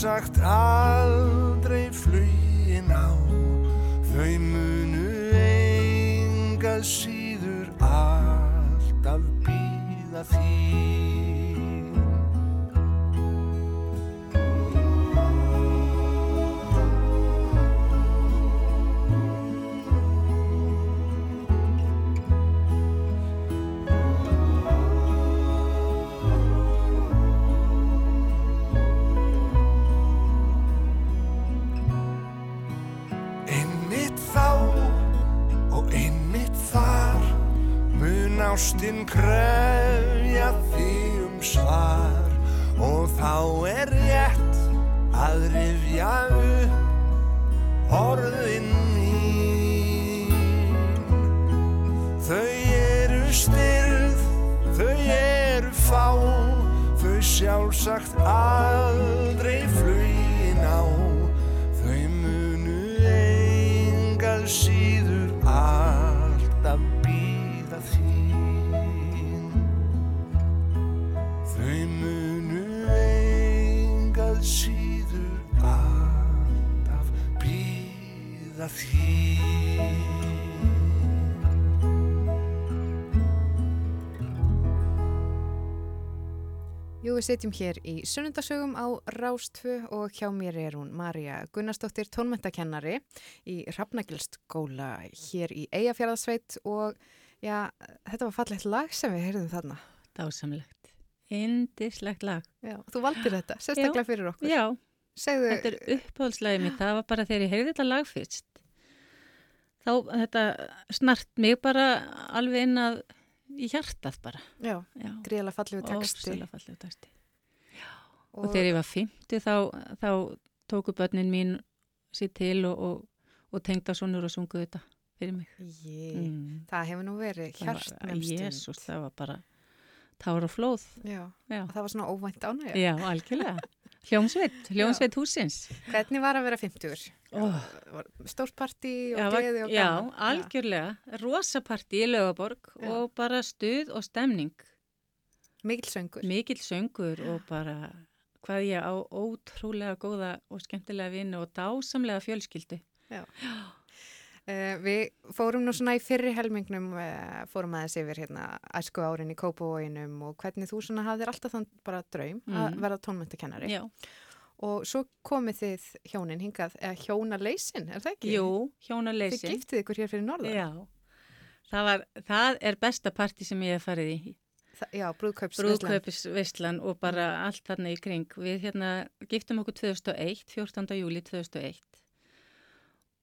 sjálfsagt við sitjum hér í sunnundasögum á Rástfu og hjá mér er hún Marja Gunnarsdóttir, tónmentakennari í Hrafnagilskóla hér í Eyjafjörðarsveit og já, þetta var fallegt lag sem við heyrðum þarna. Dásamlegt. Indislegt lag. Já, þú valdir þetta, sérstaklega fyrir okkur. Já, Segðu, þetta er uppáhaldslæði mitt. Það var bara þegar ég heyrði þetta lag fyrst. Þá þetta snart mig bara alveg inn að í hjartað bara. gríðalega fallegu texti. Ósala fallegu texti. Og, þegar ég var 50 þá, þá tóku börnin mín sér til og, og, og tengda sonur og sungu þetta fyrir mig. Jé, Mm. það hefur nú verið Það var- hjartnum stund. Jesús, það var bara tár og flóð. Já, Já, og það var svona óvænt ánægja. Já algjörlega. Hljómsveit, hljómsveit húsins. Hvernig var að vera 50? Oh. Stórt partí og Já, gleði og já, gaman? algjörlega. Rosapartí í Laugaborg Já. og bara stuð og stemning. Mikil söngur. Mikil söngur og bara hvað ég á ótrúlega góða og skemmtilega vinnu og dásamlega fjölskyldu. Uh, við fórum nú svona í fyrri helmingnum, uh, fórum aðeins yfir hérna æsku árin í Kópavóinum og hvernig þú svona hafðir alltaf þann bara draum að Mhm. verða tónmöntakennari. Já. Og svo komið þið hjónin hingað, eða hjónaleysin, er það ekki? Jú, Þið hjónaleysin. giftið ykkur hér fyrir norðan. Já. Það, var, það er besta partí sem ég hef farið í. Þa, já, brúðkaups. Brúðkaupisveislan og bara allt þarna í kring. Við hérna giftum okkur 2001, 14. júli 2001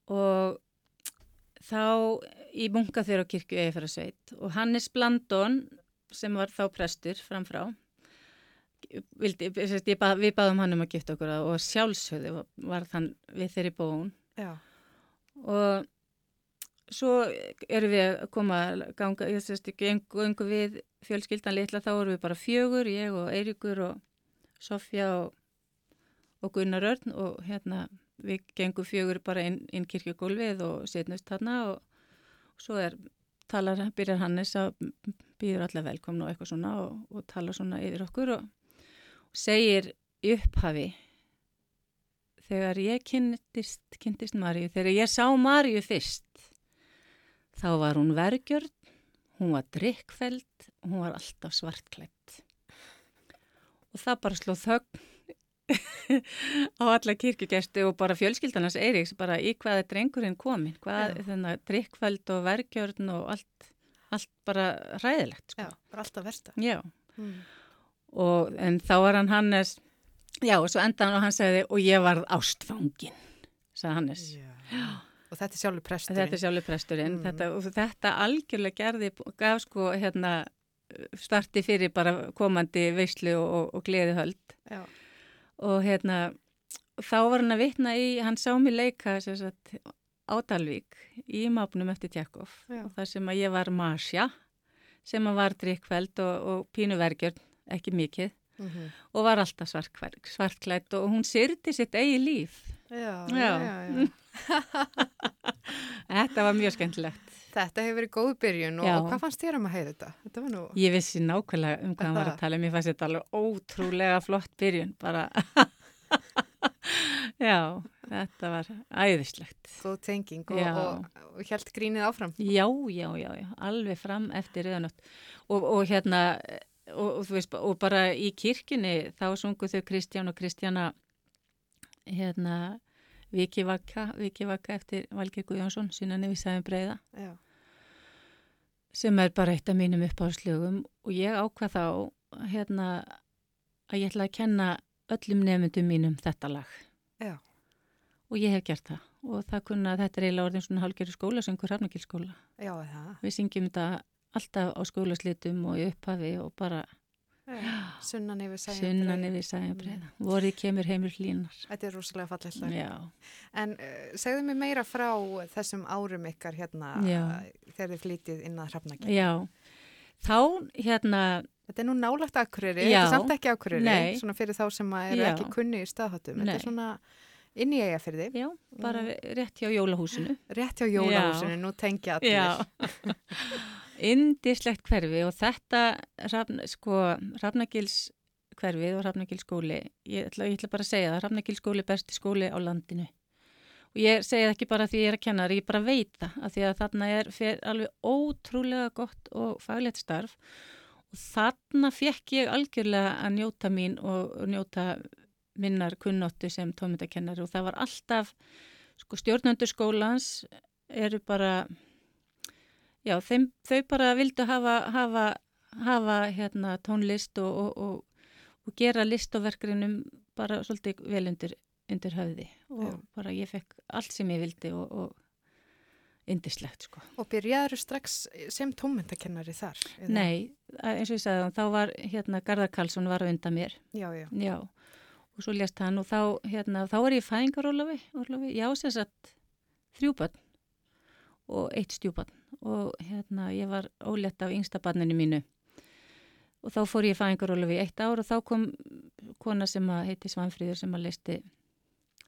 og þá í á kirkju Eifærasveit og Hannes Blandón sem var þá prestur framfrá vildi, sérst, bað, við baðum hann um að gifta okkur og sjálfsögðu var þann við þeirri bóun Já, og svo erum við að koma ganga, ég sést ekki engu við fjölskyldan litla, þá erum við bara fjögur, ég og Eiríkur og Sofja og, og Gunnar Örn og hérna við gengum fjögur bara inn, inn kirkjugólfið og setnust þarna og, og svo er, talar, byrjar Hannes að býður alla velkomna og eitthvað svona og, og talar svona yfir okkur og, og segir upphafi þegar ég kynntist, kynntist Maríu, þegar ég sá Maríu fyrst, þá var hún vergjörn, hún var drikkfeld og hún var alltaf svartklætt. Og það bara sló þögn á alla kirkjugesti og bara fjölskyldanars Eiríks, bara í hvaða drengurinn komin, hvað þennan drikkfeld og vergjörn og allt, allt bara ræðilegt. Sko. Já, bara alltaf versta. Já. Mm. Og, en þá var hann Hannes, já og svo endaði hann og hann segði og ég varð ástfangin, sagði Hannes. Já. Og þetta er sjálfur presturinn. Þetta er sjálfur presturinn. Mm. Þetta, og þetta algjörlega gerði, gaf sko hérna starti fyrir bara komandi veislu og, og, og gleðihöld. Já. Og hérna, þá var hann að vitna í, hann sá mig leika sagt, á Dalvík í mápnum eftir. Og þar sem að ég var Masja, sem að var drikkveld og, og pínuvergjörn, ekki mikið. Mhm. Og var alltaf svartklætt, og hún syrti sitt eigi líf. Já. já, já, já. Þetta var mjög skemmtilegt. Þetta hefur verið góð byrjun og, og hvað fannst þér um að heyra þetta? Þetta nú... Ég vissi nákvæmlega um hvað hann var Það. að tala. Mér fannst þetta alveg ótrúlega flott byrjun. Bara, já, þetta var æðislegt. Góð tenging og, og, og held grínið áfram. Já, já, já, já, alveg fram eftir rauðanótt. Og, og hérna, og, og, þú veist, og bara í kirkjunni þá sungu þau Kristján og Kristjana, hérna, Viki Vaka, Viki Vaka eftir Valgeir Guðjónsson, við sæðum breyða. Já. Sem er bara eitt af mínum uppáðslögum og ég ákvað þá hérna að ég ætla að kenna öllum nefndum mínum þetta lag. Já. Og ég hef gert það og það kunna þetta er eiginlega orðin svona hálgjöru skóla sem hver hafnakilskóla. Já, það. Við syngjum þetta alltaf á skólaslitum og í upphafi og bara. Sunnan yfir sæðan. sunnan yfir sæðan breyða. Vorið kemur heimur hlínar. Þetta er rosalega. Já, En uh, segðu mér meira frá þessum árum ykkar hérna Já. þegar þið flytið inn að hrafnakja. já. Þá hérna, Þetta er nú nálagt akkurýri, Já. þetta er samt ekki akkurýri, svona fyrir þá sem eru Já. ekki kunni í staðháttum. Þetta er svona inn í eigafyrði, já, bara rétt hjá jólahúsinu. rétt hjá jólahúsinu, nú tengja allir. Indislegt hverfi og þetta sko, Rafnagils hverfið og Rafnagils skóli, ég ætla, ég ætla bara að segja það, Rafnagils skóli er besti skóli á landinu. Og ég segi það ekki bara því ég er að kenna það, ég bara veit það, af því að þarna er alveg ótrúlega gott og faglegt starf og þarna fekk ég algjörlega að njóta mín og, og njóta minnar kunnóttu sem tómyndakennari og það var alltaf, sko, stjórnöndur skólans eru bara já, þeim, þau bara vildu hafa, hafa, hafa hérna, tónlist og, og, og, og gera listaverkrinum bara svolítið vel undir, undir höfði og Já. bara ég fekk allt sem ég vildi og, og indislegt sko. Og byrjaður strax sem tómyndakennari þar? eða? Nei, eins og ég sagði þá var hérna Garðar Karlsson var undan mér Já, já. já, og svo lést hann og þá, hérna, þá var ég í fæðingarólafi Ólafi, já, sem sagt þrjú börn og eitt stjúbarn og hérna, ég var ólétt af yngsta barninu mínu og þá fór ég í fæðingarólafi í eitt ár og þá kom kona sem að heiti Svanfríður sem að leisti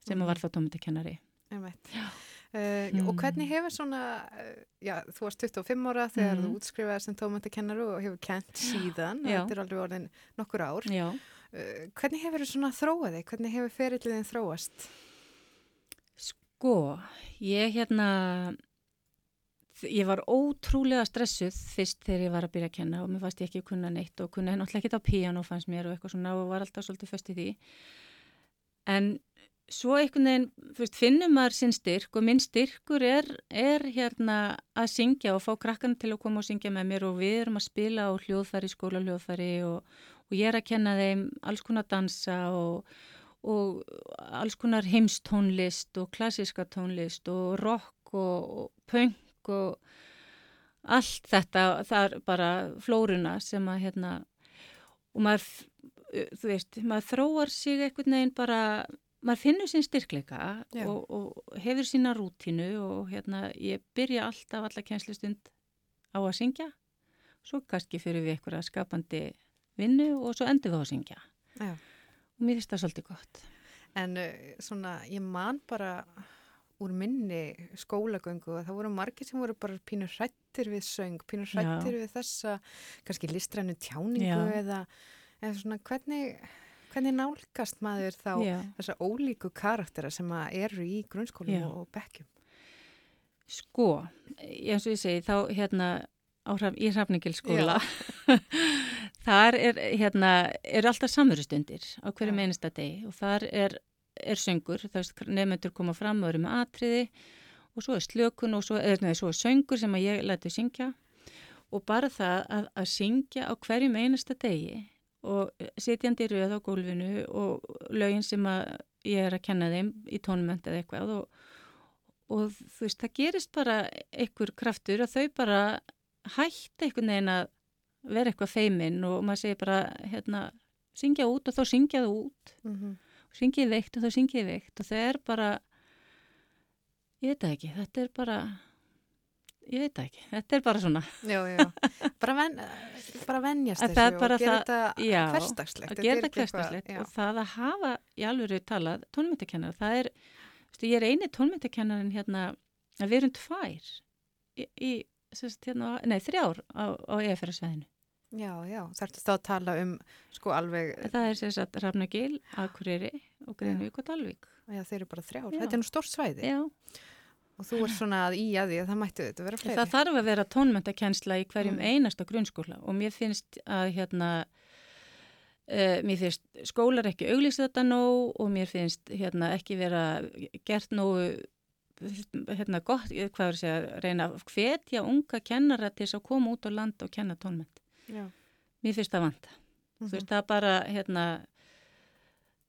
sem að var þá tómyndakennari Einmitt. Uh, Og Mm. hvernig hefur svona, uh, já, þú varst 25 ára þegar Mhm. þú útskrifaði sem tómyndakennaru og hefur kent síðan, Já. þetta er alveg orðin nokkur ár. já, Uh, hvernig hefur þú svona þróaði? Hvernig hefur ferillin þróast? Sko, ég hérna, ég var ótrúlega stressuð fyrst þegar ég var að byrja að kenna og mér fannst ég ekki kunna neitt og kunna náttúrulega ekki á píano fannst mér og eitthvað svona og var alltaf svolítið föst í því. En svo einhvern veginn, þú veist, finnum maður sinn styrk og minn styrkur er, er hérna að syngja og fá krakkan til að koma og syngja með mér og við erum að spila á hljóðfæri, skóla hljóðfæri og, og ég er að kenna þeim alls konar dansa og og alls konar heimstónlist og klassiska tónlist og rock og, og punk og allt þetta, það er bara flóruna sem að hérna og maður, þú veist, maður þróar sig einhvern veginn bara maður finnur sinn styrkleika og, og hefur sína rútínu og hérna, ég byrja alltaf alla kænslustund á að syngja. Svo kannski fyrir við eitthvað skapandi vinnu og svo endur við á að syngja. Já. og mér finnst það svolítið gott. En uh, svona, ég man bara úr minni skólagöngu og það voru margir sem voru bara pínur hrættir við söng, pínur hrættir við þessa kannski listrænu tjáningu Já. eða, eða svona hvernig, hvernig nálgast maður þá Já. þessa ólíku karaktera sem eru í grunnskólum Já. og, bekkjum. Sko, eins og ég segi, þá hérna Hraf- í Hrafningilskóla, þar er, hérna, er alltaf samverustundir á hverju Já. meinista degi og þar er, er söngur, nefnendur koma fram og eru með atriði og svo er slökun og svo, eða, nei, svo er söngur sem ég lætu syngja og bara það að, að syngja á hverjum einasta degi og sitjandi röð á gólfinu og lögin sem ég er að kenna þeim í tónumönd eða eitthvað og, og þú veist, það gerist bara einhver kraftur að þau bara hætta einhvern veginn að vera eitthvað feiminn og maður segir bara hérna, syngja út og þá syngja það út Mm -hmm. Syngið veikt og þá syngið veikt og það er bara ég veit ekki, þetta er bara ég veit ekki, þetta er bara svona. Já, já, bara, ven, bara venjast þessu og gera þetta að Þetta gera er þetta já. og það að hafa í alveg talað tónmyndakennar, það er veistu, ég er eini tónmyndakennarin hérna að við erum tvær í, í sérst, hérna, nei þrjár á, á EFR-sveðinu Já, já, þarftu þá að tala um sko alveg, það er sérst að Rafnagil, Akureyri og Greinvík og Dalvík já þeir eru bara þrjár, Já. þetta er nú stórt svæði Já, og þú er svona að í að því að það mættu þetta vera fleiri. það þarf að vera tónmyndakensla í hverjum Mm. einasta grunnskóla og mér finnst að hérna Uh, mér finnst skólar ekki auglýsa þetta nóg og mér finnst hérna, ekki vera gert nógu hérna gott, hvað er að segja, reyna að hvetja unga kennara til þess að koma út á land og kenna tónmynd. Já. Mér finnst það vanta. Mhm. Þú veist, það bara, hérna,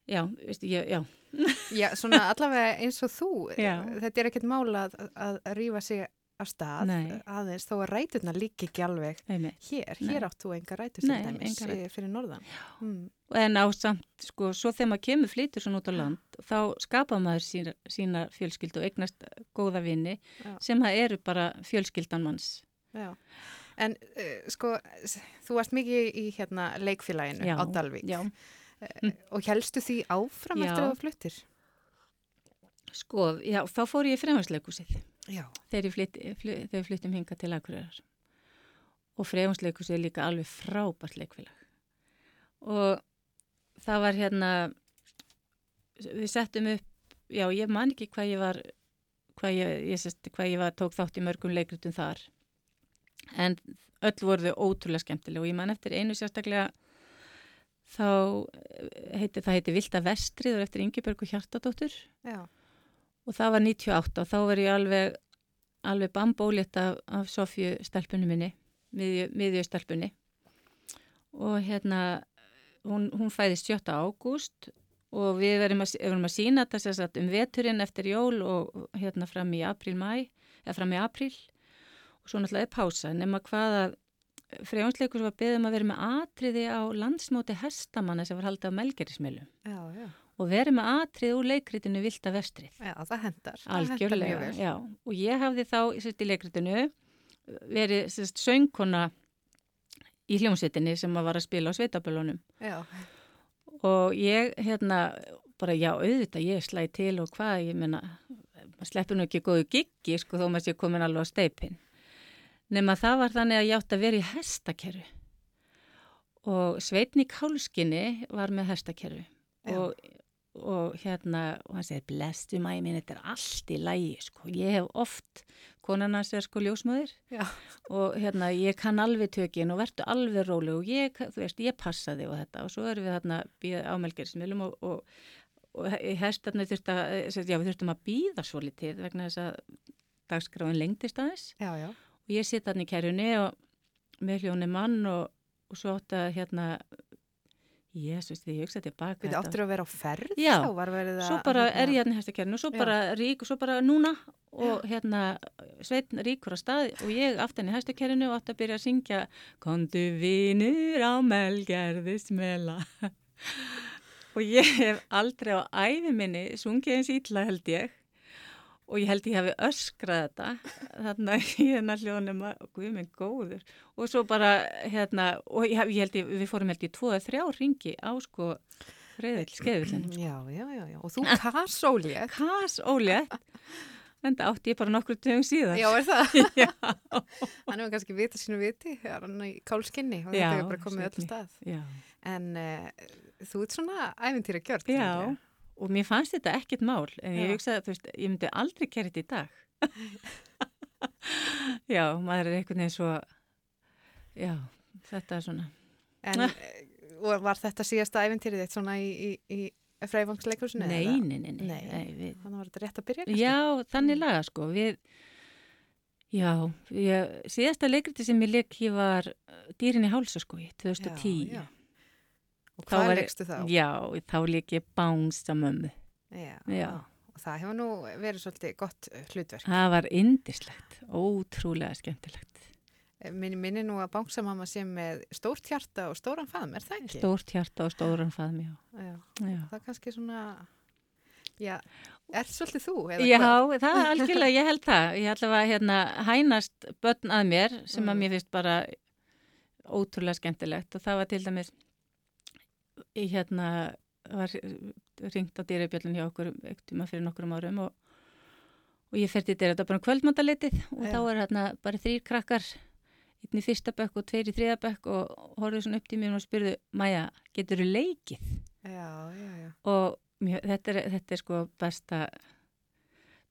já, veist, ég, já, Já, svona allavega eins og þú, Já. þetta er ekkert mála að, að, rífa sig af stað Nei. aðeins þó að ræturna líka ekki alveg einmitt. hér, Nei. hér átt þú enga rætur Nei, til dæmis eh, rætur. fyrir norðan. Mm. En á samt, sko, svo þegar maður kemur flýtur svona út á land, þá skapa maður sína, sína fjölskyldu og eignast góða vini Já. sem að eru bara fjölskyldan manns. Já. En uh, sko, þú varst mikið í hérna leikfélaginu Já, á Dalvík Já, uh, og helstu því áfram Já. eftir að þú fluttir? sko, já, þá fór ég í fremhansleikusið. Þegar ég flytt, fly, þegar við flyttum hinga til Akureyrar og Freyjónsleikus er líka alveg frábært leikfélag og það var hérna við settum upp já ég man ekki hvað ég var hvað ég, ég, sest, hvað ég var, tók þátt í mörgum leikrutum þar en öll voru þau ótrúlega skemmtilega og ég man eftir einu sérstaklega þá eh, heiti, það heiti Vilda Vestrið og eftir Ingeborg og Hjartadóttur Já. og það var 98 og þá var ég alveg alveg bambólétt af, af Sofju stelpunni minni, miðju stelpunni og hérna hún, hún fæðist 7. ágúst og við verum að, að sína þess að um veturinn eftir jól og hérna fram í apríl-mæ eða fram í apríl og svo náttúrulega er pása nema hvað að Freyjónsleikur var beðum að vera með atriði á landsmóti hestamanna sem var haldið á já. og verið með atrið úr leikritinu Vilda Vestrið. Já, það hendar. Það hendar Algjörlega, já. Og ég hafði þá sérst, í leikritinu verið sérst, söngkona í hljómsveitinni sem var að spila á sveitabölunum. Já. Og ég, hérna, bara já, auðvitað, ég slæði til og hvað, ég menna, maður sleppur nú ekki góðu giggi, sko, þó maður sé komin alveg á steipin. Nefn að það var þannig að ég átti að vera í hestakerru. Og Sveitni Kálskinni var með hestakerru. Og, og hérna, og hann segir, blestu mæmi minn, þetta er allt í lægi, sko. Ég hef oft, konan hans er sko ljósmöður og hérna, ég kann alveg tökin og verður alveg róleg og ég, þú veist, ég passa þig og þetta og svo erum við hérna ámelgerismilum og, og, og í hestarnu þurft að, já, við þurftum að býða svo litið vegna þess að dagskráin lengdist aðeins Já, já. Ég sitt hann í kerjunni og með hljóni mann og, og svo átt að hérna Jésus, því ég hugsa tilbaka Við áttur að vera á ferð Já. Svo bara að, er ég hérna í hestakernu og svo bara rík og svo bara núna og hérna sveitn ríkur á stað og ég aftan í hestakernu og átt að byrja að syngja Kondu vinur á melgerðis mela og ég hef aldrei á æfi minni sungið eins ítla held ég og ég held ég hafi öskrað þetta þarna í hérna hljónum að guð minn góður og svo bara hérna og ég, ég held ég, við fórum held ég tvo eða þrjá ringi á sko reyðill skeiðvillin Já, já, já, já. Og þú karsólétt. Kas ólétt en það átti ég bara nokkru dögum síðan Já, er það? Já, Hann hefur kannski vita sínu viti, er í kálskinni og Já, þetta hefur bara komið öll stað. já. En uh, þú ert svona æfintýra gjört. Já, og mér fannst þetta ekkert mál, en ég hugsaði, þú veist, ég myndi aldrei gera þetta í dag. já, maður er einhvern veginn svo, já, þetta er svona. En uh, og var þetta síðasta æfintýrið þitt svona í, í, í fræfangsleikursinu? Nei, nei, nei, nei, Nei. nei við, Þannig var þetta rétt að byrja kannski? já, þannig laga, sko, við, já, ég, síðasta leikriti sem ég leik, ég var uh, dýrin í hálsaskói, 2010. Já, já. Og hvað leikstu þá? Já, þá leik ég bánsa mömmu. Já. Já. Og það hefur nú verið svolítið gott uh, hlutverk. Það var indislegt, ótrúlega skemmtilegt. Minni minni nú að bánksamamma sé með stórt hjarta og stóran faðm, er það ekki? Stórt hjarta og stóran faðm, já. Já. já. Það er kannski svona, já, er svolítið þú? Já, hvað? það er algjörlega, ég held það. Ég ætla að hérna, hænast börn að mér sem að Mm. mér finnst bara ótrúlega skemmtilegt og það var til dæmis í hérna var ringt á dýrabjöllun hjá okkur ekkert fyrir nokkrum árum og, og ég fer til þetta bara um kvöldmandaleitið og Já. þá er hérna bara þrýr krakkar einn í fyrsta bekk og tveir í þriða bekk og horfðu svona upp til mér og spurðu Maja, getur þú leikið? Já, já, já. og mjög, þetta, er, þetta er sko besta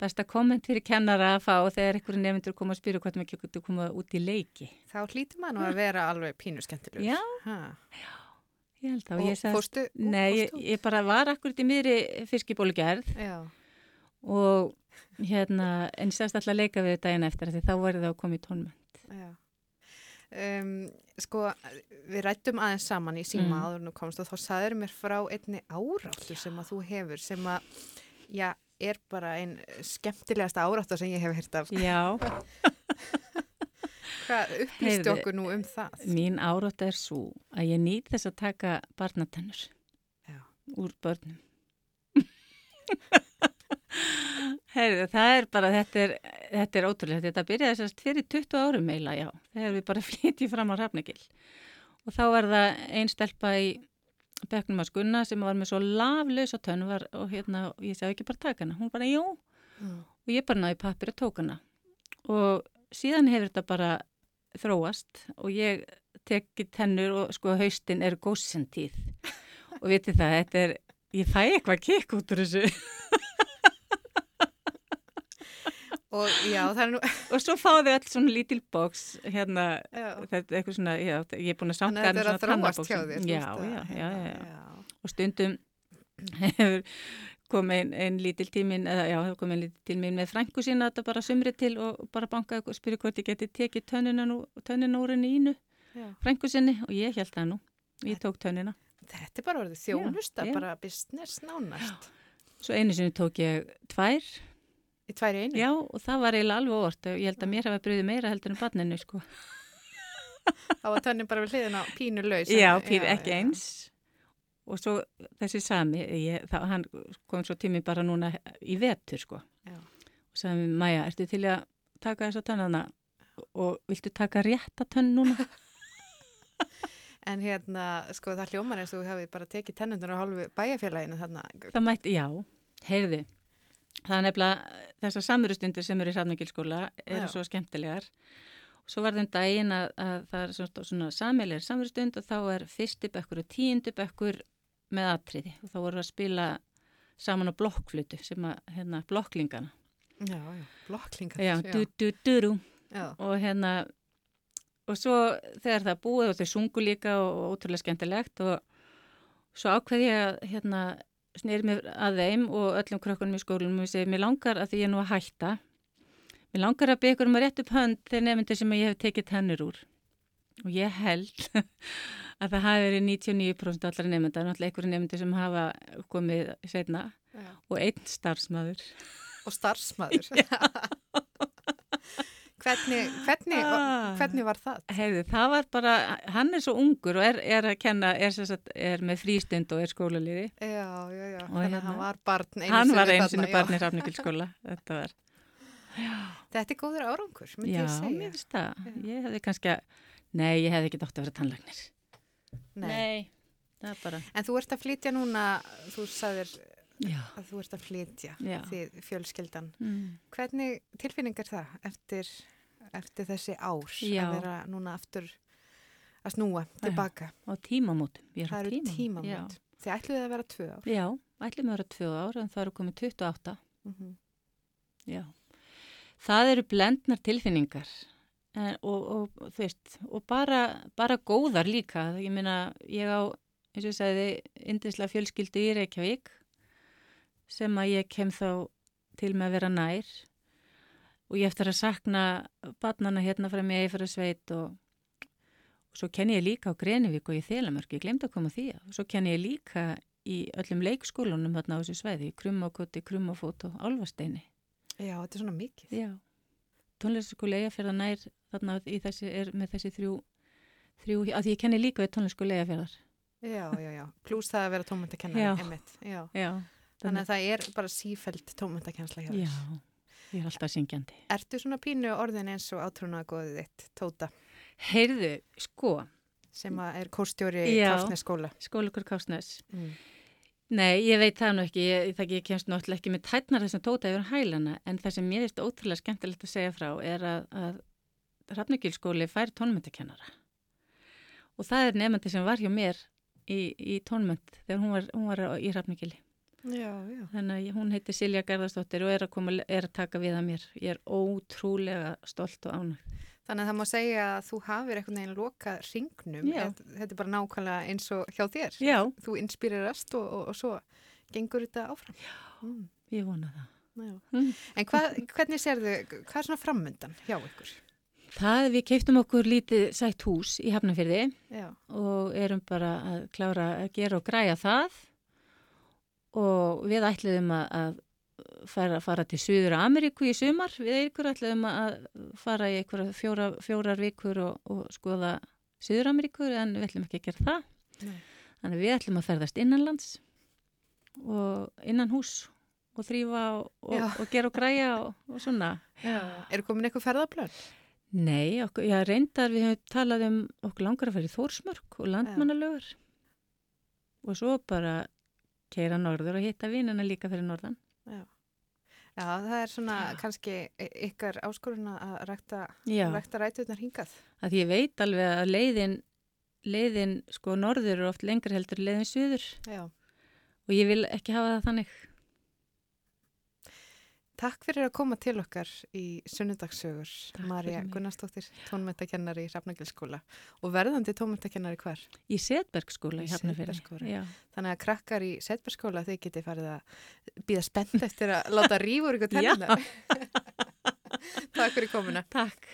besta komment fyrir kennara að fá þegar einhverju nefndur koma að spyrja hvort maður getur koma út í leiki Þá hlýtur maður nú að vera alveg pínu skemmtilegur. Já. Ha. Ég held það Og ég sagði fórstu? nei, ég, fórstu? ég bara var akkurat í miðri fiskibólugerð Já, og hérna en ég sagðist alltaf leika við daginn eftir því þá var það að koma í tónmönd já. Um, sko, við rættum aðeins saman í síma Mm. áður nú komst og þá saður mér frá einni áráttu sem að þú hefur sem að, já, er bara einn skemmtilegasta áráttu sem ég hef heyrt af. já, Hvað upplýstu okkur nú um það? mín árátt er svo að ég nýt þess að taka barnatennur Já. úr börnum Heyrðu, það er bara, þetta er, þetta er ótrúlega, þetta byrjaði sérst fyrir 20 árum eiginlega, já, þegar við bara flytjum fram á Hrafnagil og þá var það ein stelpa í bekknum að skunna sem var með svo laflösa tönn var, og hérna, og ég sagði ekki bara taka hana, hún bara, jú, Mm. og ég bara náði pappir og tók hana og síðan hefur þetta bara þróast og ég teki tennur og sko haustin er gósentíð og vitið það, þetta er, ég fæ eitthvað kikk út úr þessu. Og já, það er nú, og svo fá þau alls svona lítil box hérna, já. þetta er eitthvað svona, já, ég er búin að veist að- já, já, já, já, já. og stundum hefur komið ein, ein lítil tímin eða já, hefur komið ein lítil tímin með frængu sína þetta bara sumri til og bara bankaði og spyrja hvort ég geti tekið tönnina úr henni ínu, frængu sinni og ég held það nú, ég tók tönnina Þetta er bara orðið þjónusta, já. bara business nánast. svo einu sinni tók ég tvær Í tværi einu? já, og það var eiginlega alveg óvart ég held að mér hafa bröðið meira heldur en barninu sko. Þá var tönnin bara við hliðina pínu laus. já, pýr ekki eins og svo þessi sami ég, það, hann kom svo tími bara núna í vetur sko Já. og sagði mér, Maja, ertu til að taka þessa tönnana og viltu taka rétta tönn núna? En hérna, sko, það hljómar eins og þú hefði bara tekið tennundur á hálfu bæjarfélaginu þarna. það mætti, já, heyrðu það er nefnilega þessar samverustundir sem eru í Hrafnagilskóla eru Já. svo skemmtilegar svo var þeim daginn að, að það er svona, svona sameilir samverustund og þá er fyrsti bekkur og tíundu bekkur með atriði og þá voru að spila saman á blokkflutu sem að, hérna, blokklingana Já, já, blokklingar. já, du, du, du, du. já. og hérna og svo þegar það búið og þau sungu líka og, ótrúlega skemmtilegt og svo ákveði ég að hérna snýri mér að þeim og öllum krökkunum í skólunum og segi mér langar að því ég er nú að hætta mér langar að byggja ykkur um að rétt upp hönd þeir nefndir sem ég hef tekið tennur úr og ég held að það hafi verið 99% allar nefndar, náttúrulega einhverju nefndir sem hafa komið setna já. og einn starfsmæður Og starfsmæður. Hvernig, hvernig, Ah. hvernig var það? Heyrðu, það var bara, hann er svo ungur og er, er að kenna, er, sagt, er með frístund og er skólaliði. Já, já, já, Og þannig að hérna- hann var barn einu Hann sinni var einu þarna, sinni já. barn í Hrafningilskóla. Þetta var, Þetta er góður árangur, myndi já, ég segja. mér finnst það. Ég hefði kannski að, nei, ég hefði ekki dótt að vera tannlagnir. Nei. það er bara, En þú ert að flytja núna, þú sagðir já. að þú ert að flytja, Já. þið fjölskyldan. Mm. Hvernig tilfinning er það eftir, eftir þessi ár Já. að vera núna aftur að snúa tilbaka? Og tímamótum. Á Það eru tímamót. Þið ætluðu að vera tvö ár. Já, ætlum að vera tvö ár en það eru komið 28. Mm Já. Það eru blendnar tilfinningar en, og, og, þú veist, og bara, bara góðar líka. Ég meina, ég á, eins og ég sagði, indislega fjölskyldu í Reykjavík sem að ég kem þá til með að vera nær og ég eftir að sakna barnana hérna frá mig fyrir sveit og, og svo kenni ég líka á Grenivík og í Þelamörk, ég glemdi að koma því og svo kenni ég líka í öllum leikskólunum þarna á þessu sveiði, Krummokoti, Krummofót og Álfasteini. Já, þetta er svona mikið. Já, tónlistaskóli Eyjafjörðar nær þarna í þessi, er með þessi þrjú, þrjú, að því ég kenni líka við tónlistaskóli Eyjafjörðar. Já, já, já. Plús það að vera tómöndakennari, Já. einmitt. Já. Já, Þannig að það er bara sífæld tómöndakensla hjá já, þess. ég er alltaf syngjandi. Ertu svona pínu orðin eins og átrúnaðgóðið þitt, Tóta, Heyrðu, sko, sem að er kórstjóri Já. Kársnesskóla? skólukur Kásnes. Mm. Nei, ég veit það nú ekki, ég, það ég kemst náttúrulega ekki með tætnar þessum tóta yfir hælana, en það sem mér er ótrúlega skemmtilegt að segja frá er að, að Hrafnugilskóli fær tónmyndakennara. Og það er nefndi sem var hjá mér í, í tónmynd þegar hún var, hún var í Hrafnugili. Já, já. Þannig að ég- hún heitir Silja Garðarsdóttir og er að, koma, er að taka við að mér. Ég er ótrúlega stolt og ánægð. Þannig að það má segja að þú hafir einhvern veginn lokað ringnum. Já. Þetta er bara nákvæmlega eins og hjá þér. Já, Þú inspírirast og, og, og svo gengur þetta áfram. Mm. ég vona það. Já. Mm. En hvað, hvernig sérðu, hvað er svona framundan hjá ykkur? Það, við keiptum okkur lítið sætt hús í Hafnafyrði Já. og erum bara að klára að gera og græja það og við ætluðum að, að fara, fara til Suður Ameríku í sumar við ykkur ætluðum að fara í einhverja fjóra, fjórar vikur og, og skoða Suður Ameríku en við ætlum ekki að gera það Nei. þannig við ætlum að ferðast innanlands og innan hús og þrýfa og, og, og gera og græja og, og svona Já. Er komin eitthvað ferðaplön? Nei, okkur, já, reyndar við höfum talað um okkur langar að fara í Þórsmörk og landmannalögur og svo bara keira norður og hitta vinnina líka fyrir norðan. Já. Já, það er svona kannski y- ykkar áskorun að rækta, Já, rækta rætuðnar hingað. að ég veit alveg að leiðin, leiðin sko norður er oft lengri heldur leiðin suður Já. og ég vil ekki hafa það þannig. Takk fyrir að koma til okkar í sunnudagssögur, Marja. Gunnarsdóttir, tónmyndakennari í Hrafnagilskóla og verðandi tónmyndakennari hvar. Í Setbergskóla Í. Já, Þannig að krakkar í Setberskóla þau geti farið að býða spennt eftir að láta rífur ykkur Já. tennunar. Takk fyrir komuna. takk.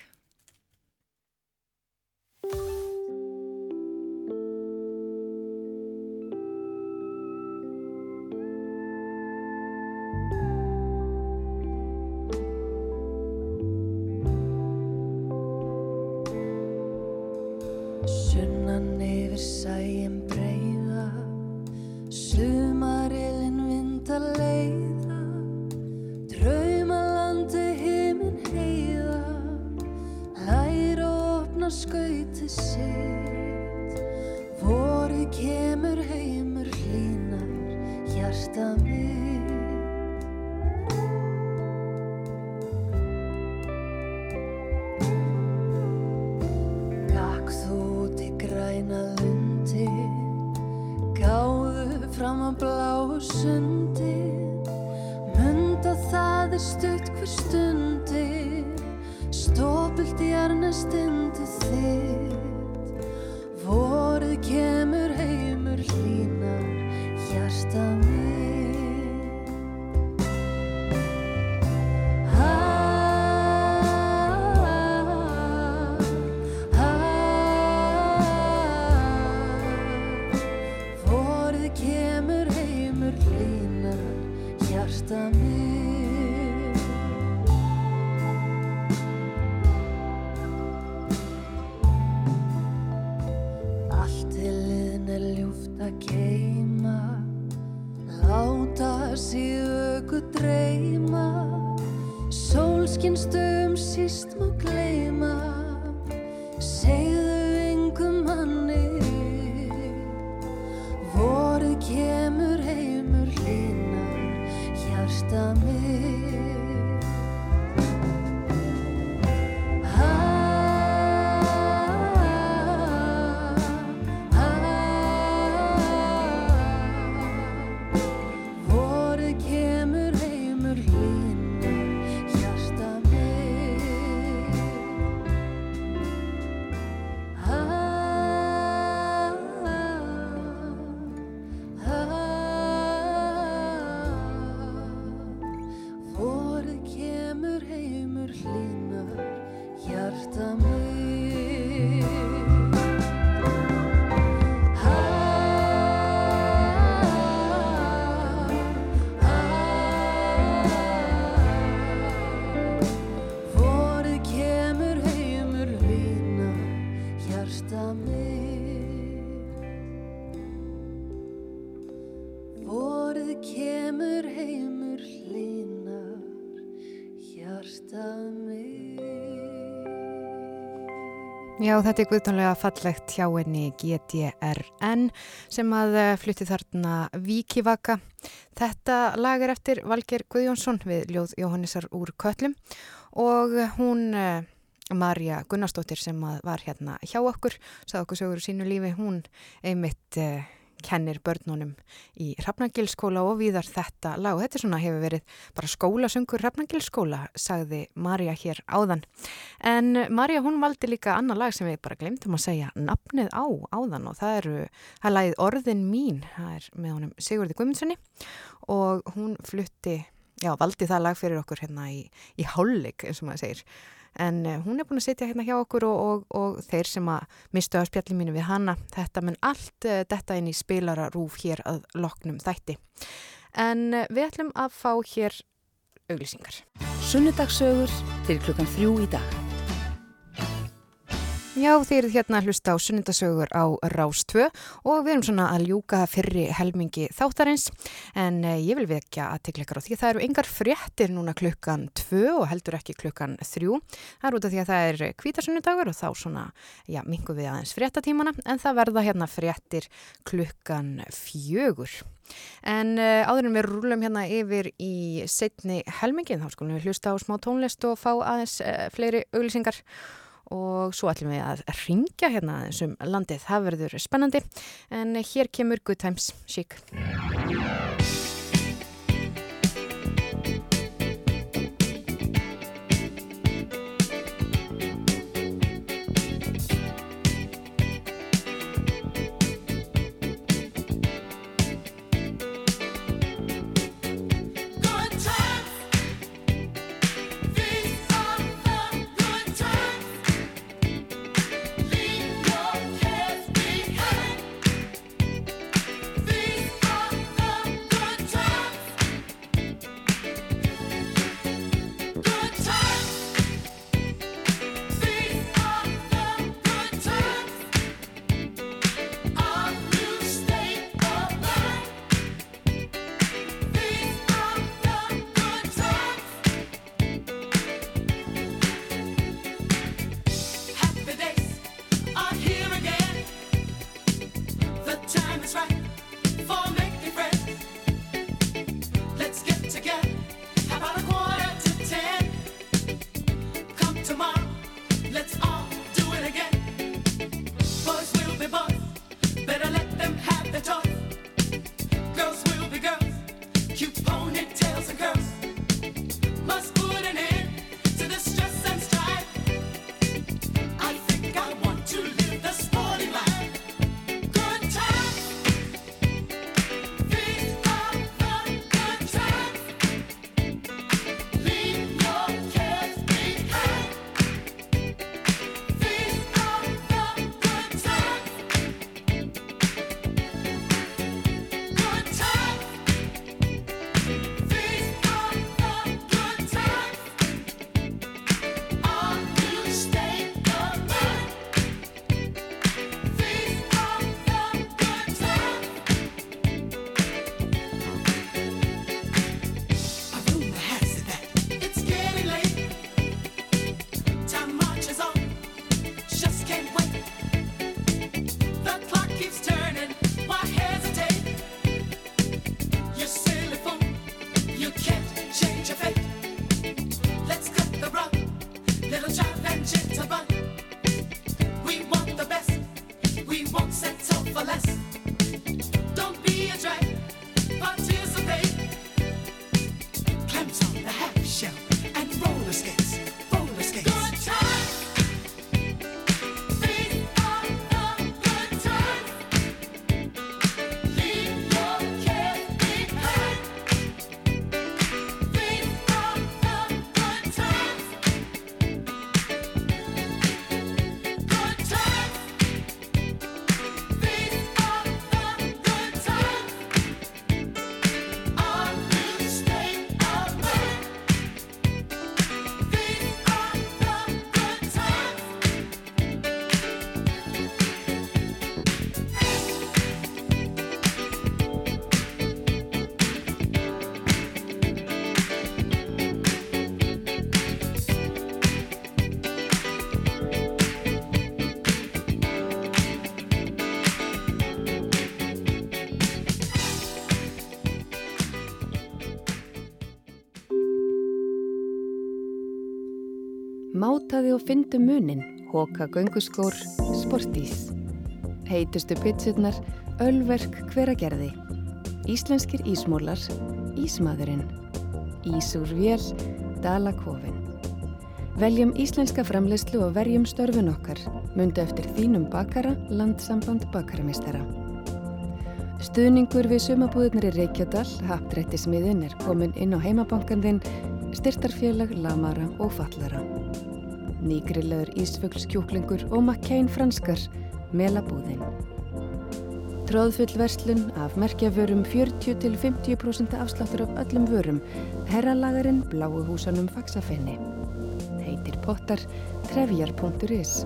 Hjarta mig Já, þetta er guðtónlega fallegt hjá henni GTRN sem að eh, flutti þarna Víkivaka. Þetta lag er eftir Valger Guðjónsson við Ljóð Jóhannesar úr Köllum og hún eh, Marja Gunnarsdóttir sem var hérna hjá okkur, sagði okkur sögur úr sínu lífi, hún einmitt eh, kennir börnunum í Hrafnagilskóla og viðar þetta lag og þetta svona hefur verið bara skólasöngur Hrafnagilskóla, sagði Marja hér áðan. En Marja hún valdi líka annar lag sem við bara glemtum að segja nafnið á áðan og það eru, það er lagið Orðin mín, það er með honum Sigurði Guðmundssoni og hún flutti, já valdi það lag fyrir okkur hérna í, í hálfleik eins og maður segir. En uh, hún er búin að sitja hérna hjá okkur og, og, og þeir sem að mistu að spjalli mínu við hana, þetta menn allt þetta inn í spilara rúf hér að loknum þætti. En uh, við ætlum að fá hér auglýsingar. Sunnudagsögur til klukkan þrjú í dag. Já, þið eruð hérna að hlusta á sunnindasögur á Rás 2 og við erum svona að ljúka fyrri helmingi þáttarins en eh, ég vil vekja að tekla ykkur á því að það eru engar fréttir núna klukkan 2 og heldur ekki klukkan 3. Það er út af því að það er kvítasunnudagur og þá svona, já, mingum við aðeins fréttatímana en það verða hérna fréttir klukkan 4. En uh, áður en við rúlum hérna yfir í setni helmingin þá skulum við hlusta á smá tónlist og fá aðeins uh, fleiri auglýsingar og svo ætlum við að ringja hérna aðeins um landið. Það verður spennandi en hér kemur Good Times Chic. Mátaði og fyndu munin, hóka gönguskór, sportís. Heitustu pizzurnar, ölverk hveragerði. Íslenskir ísmólar, ísmaðurinn. Ísúr vél, dalakofin. Veljum íslenska framleyslu og verjum störfun okkar. Mundu eftir þínum bakara, landsamband bakaramistara. Stuðningur við sumabúðunar í Reykjadal, haptrættismiðin er komin inn á heimabankan þinn, styrtarfélag, lamara og fallara. Nýgrillaður ísfuglskjúklingur og makkein franskar, melabúðin. Tróðfull verslun af merkjavörum 40-50% afsláttur af öllum vörum, herralagarinn bláu húsanum faksafenni. Heitir pottar, trefjar.is.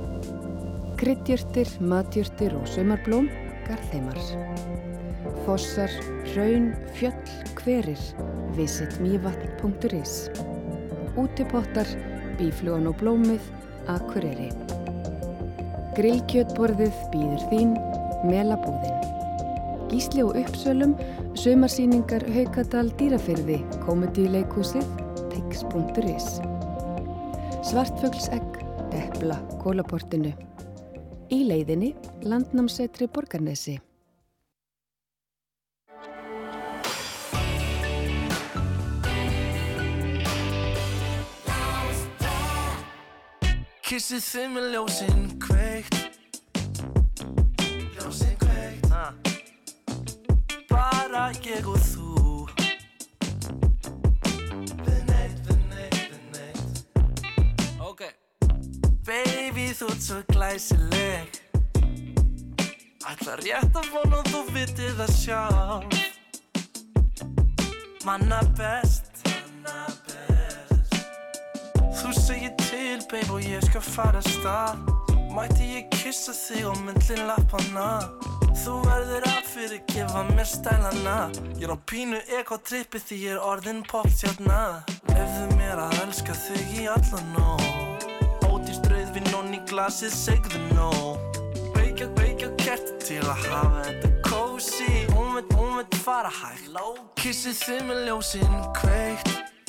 Kryddjurtir, matjurtir og sumarblóm, garðheimar. Fossar, raun, fjöll, hverir, visitmývatn.is. Útipottar, bíflugan og blómið, akureyri. Grillkjötborðið býður þín, melabúðin. Gísli og uppsölum, sömarsýningar Haukadal dýrafyrði, komedíuleikúsið, tix.is. Svartfuglsegg, depla, kólaportinu. Í leiðinni, landnámsetri Borgarnesi. Kissið þið með ljósinn kveikt. Ljósinn kveikt. Ah. Bara ég og þú. Við neitt, við neitt, við neitt Ok. Baby þú ert svo glæsileg. Ætla rétt að vona að þú vitið það sjálf. Manna best til, babe, og ég skal fara að stað. Mætti ég kissa þig á myndlinn lappana Þú verður að fyrirgefa mér stælana. Ég er á pínu ekotrippi því ég er orðin popstjarna Lefðu mér að elska þig í allan nóg Ódýrst rauðvinn og ný glasið segðu nóg Veikja, veikja kerti til að hafa þetta kósi Hún veit, hún veit fara hægt. Kissið þið með ljósinn kveikt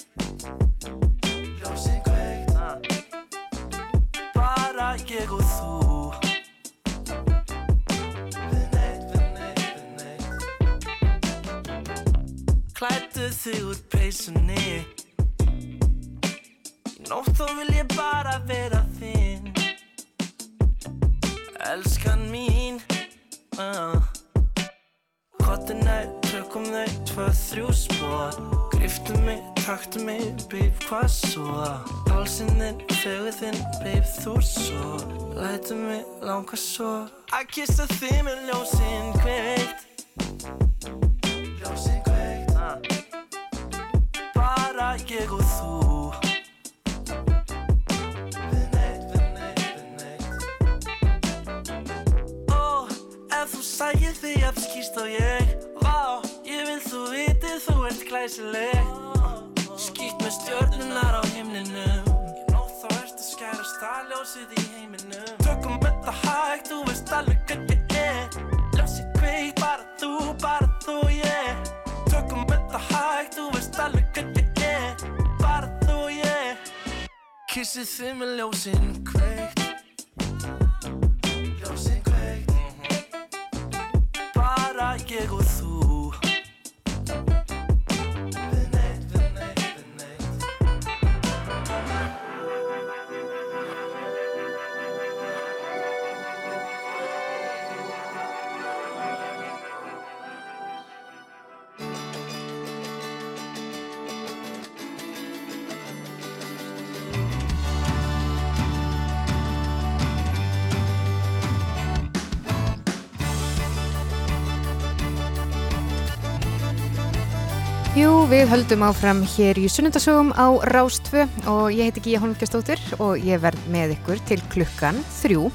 Klættu þig úr peysunni Í nótt þá vil ég bara vera þinn Elskan mín uh. Kottu nær, tökum þau tvö, þrjú spór Griftu mig, taktu mig, babe, hvað svo? Hálsinn þinn, fegur þinn, babe, þú svo Lætu mig langa svo Að kissa þig með ljósinn kveikt ég og þú Við neitt, við neitt, við neitt Ó, ef þú sægir því að skýrst á ég Vá, ég vil þú vitið þú ert glæsileg Skýrt með stjörnunar á himninum Í nótt þá ertu skæra staðljósið í heiminum Tökum þetta hægt, þú veist alveg hvað ég er Ljósið kveikt, bara þú, bara þú, yeah Kissið þið með ljósinn kveikt Ljósinn kveikt Bara ég og Jú, við höldum áfram hér í sunnundasögum á Rástvö og ég heiti Gíja Holmgjastóttir og ég verð með ykkur til klukkan þrjú.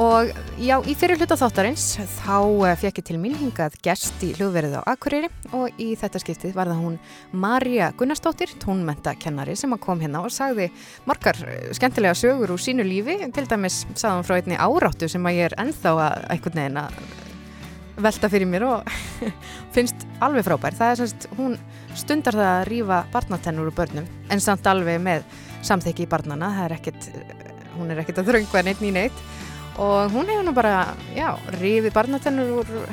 Og já, í fyrir hluta þáttarins þá eh, fékk ég til mín hingað gest í hljóðverið á Akureyri og í þetta skiptið var það hún Marja Gunnarsdóttir, tónmentakennari sem kom hérna og sagði margar eh, skemmtilega sögur úr sínu lífi, til dæmis sagði hún frá einni áráttu sem að ég er ennþá að einhvern veginn að velta fyrir mér og finnst alveg frábær. Það er semst, hún stundar það að rífa barnatennur úr börnum en samt alveg með samþekki í barnana, það er ekkert, eh, hún er ekkert að þröngva neitt ný neitt. Og hún hefur nú bara, já, rífið barnatennur úr uh,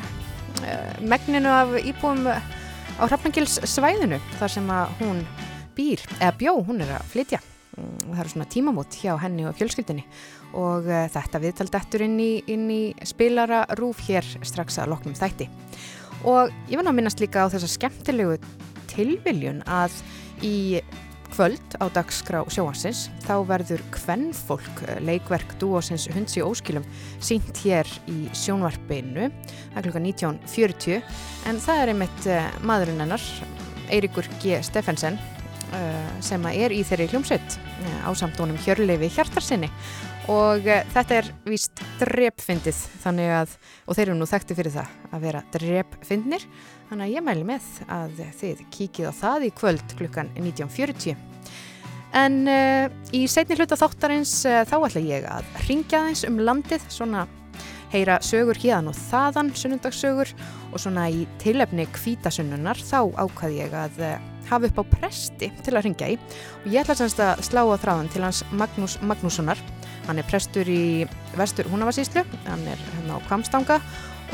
megninu af íbúum á Hrafnagils svæðinu þar sem að hún býr, eða bjó, hún er að flytja. Mm, það eru svona tímamót hjá henni og fjölskyldinni og uh, þetta viðtald eftir inn í, inn í spilara rúf hér strax að loknum þætti. Og ég vil að minnast líka á þessa skemmtilegu tilviljun að í kvöld á dagskrá sjóansins þá verður kvennfólk eh, leikverk dúosins Hundsi Óskilum sínt hér í sjónvarpinu er klukka 19.40 en það er einmitt uh, maðurinn hennar Eiríkur G. Steffensen sem að er í þeirri hljómsveit á samtónum Hjörleifi Hjartarsinni og uh, þetta er víst drepfindið þannig að, og þeir eru nú þekkti fyrir það að vera drepfindnir þannig að ég mæli með að þið kíkið á það í kvöld klukkan 19.40 en uh, í setni hluta þáttarins uh, þá ætla ég að ringja þeins um landið svona heyra sögur hérðan og þaðan sunnundagssögur og svona í tilefni kvítasunnunar þá ákvað ég að uh, hafa upp á presti til að ringja í. Og ég ætla semst að slá á þráðan til hans Magnús Magnússonar hann er prestur í vestur Húnavarsíslu hann er hérna á Kvamstanga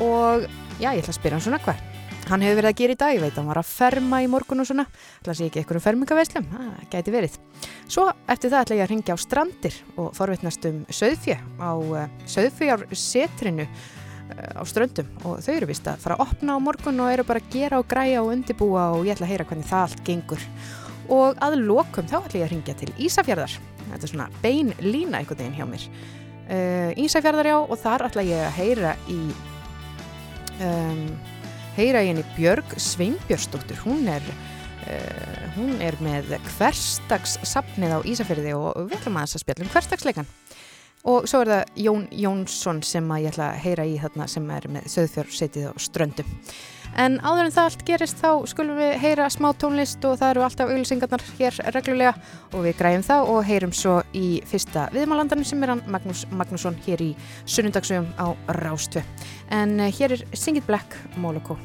og já, ég ætla að spyrja hann svona hvað hann hefur verið að gera í dag, ég veit hann var að ferma í morgun og svona, ætla að sé ekki eitthvað um fermingaveslum það gæti verið. Svo eftir það ætla ég að ringja á strandir og forvitnast um söðfjö á uh, söðfjársetrinu uh, á ströndum. Og þau eru vist að fara að opna á morgun og eru bara að gera og græja og undibúa og ég ætla að heyra hvernig það allt gengur og að lokum þá ætla ég að ringja til Ísafjörðar þetta er svona bein lína einhvern veginn hjá mér. Uh, Ísafjörðar já og þar ætla ég að heyra í um, heyra í henni Björg Sveinbjörnsdóttur hún er uh, hún er með hverstags safnið á Ísafjörði og við ætlum að spjalla um hverstagsleikan og svo er það Jón Jónsson sem að ég ætla að heyra í þarna sem er með söðfjörsetið á ströndum en áður en það allt gerist þá skulum við heyra smá tónlist og það eru alltaf auðlýsingarnar hér reglulega. Og við græjum það og heyrum svo í fyrsta viðmálandarinn sem er hann Magnús Magnússon hér í sunnundagsögum á Rástve en eh, hér er Singit Black Moloko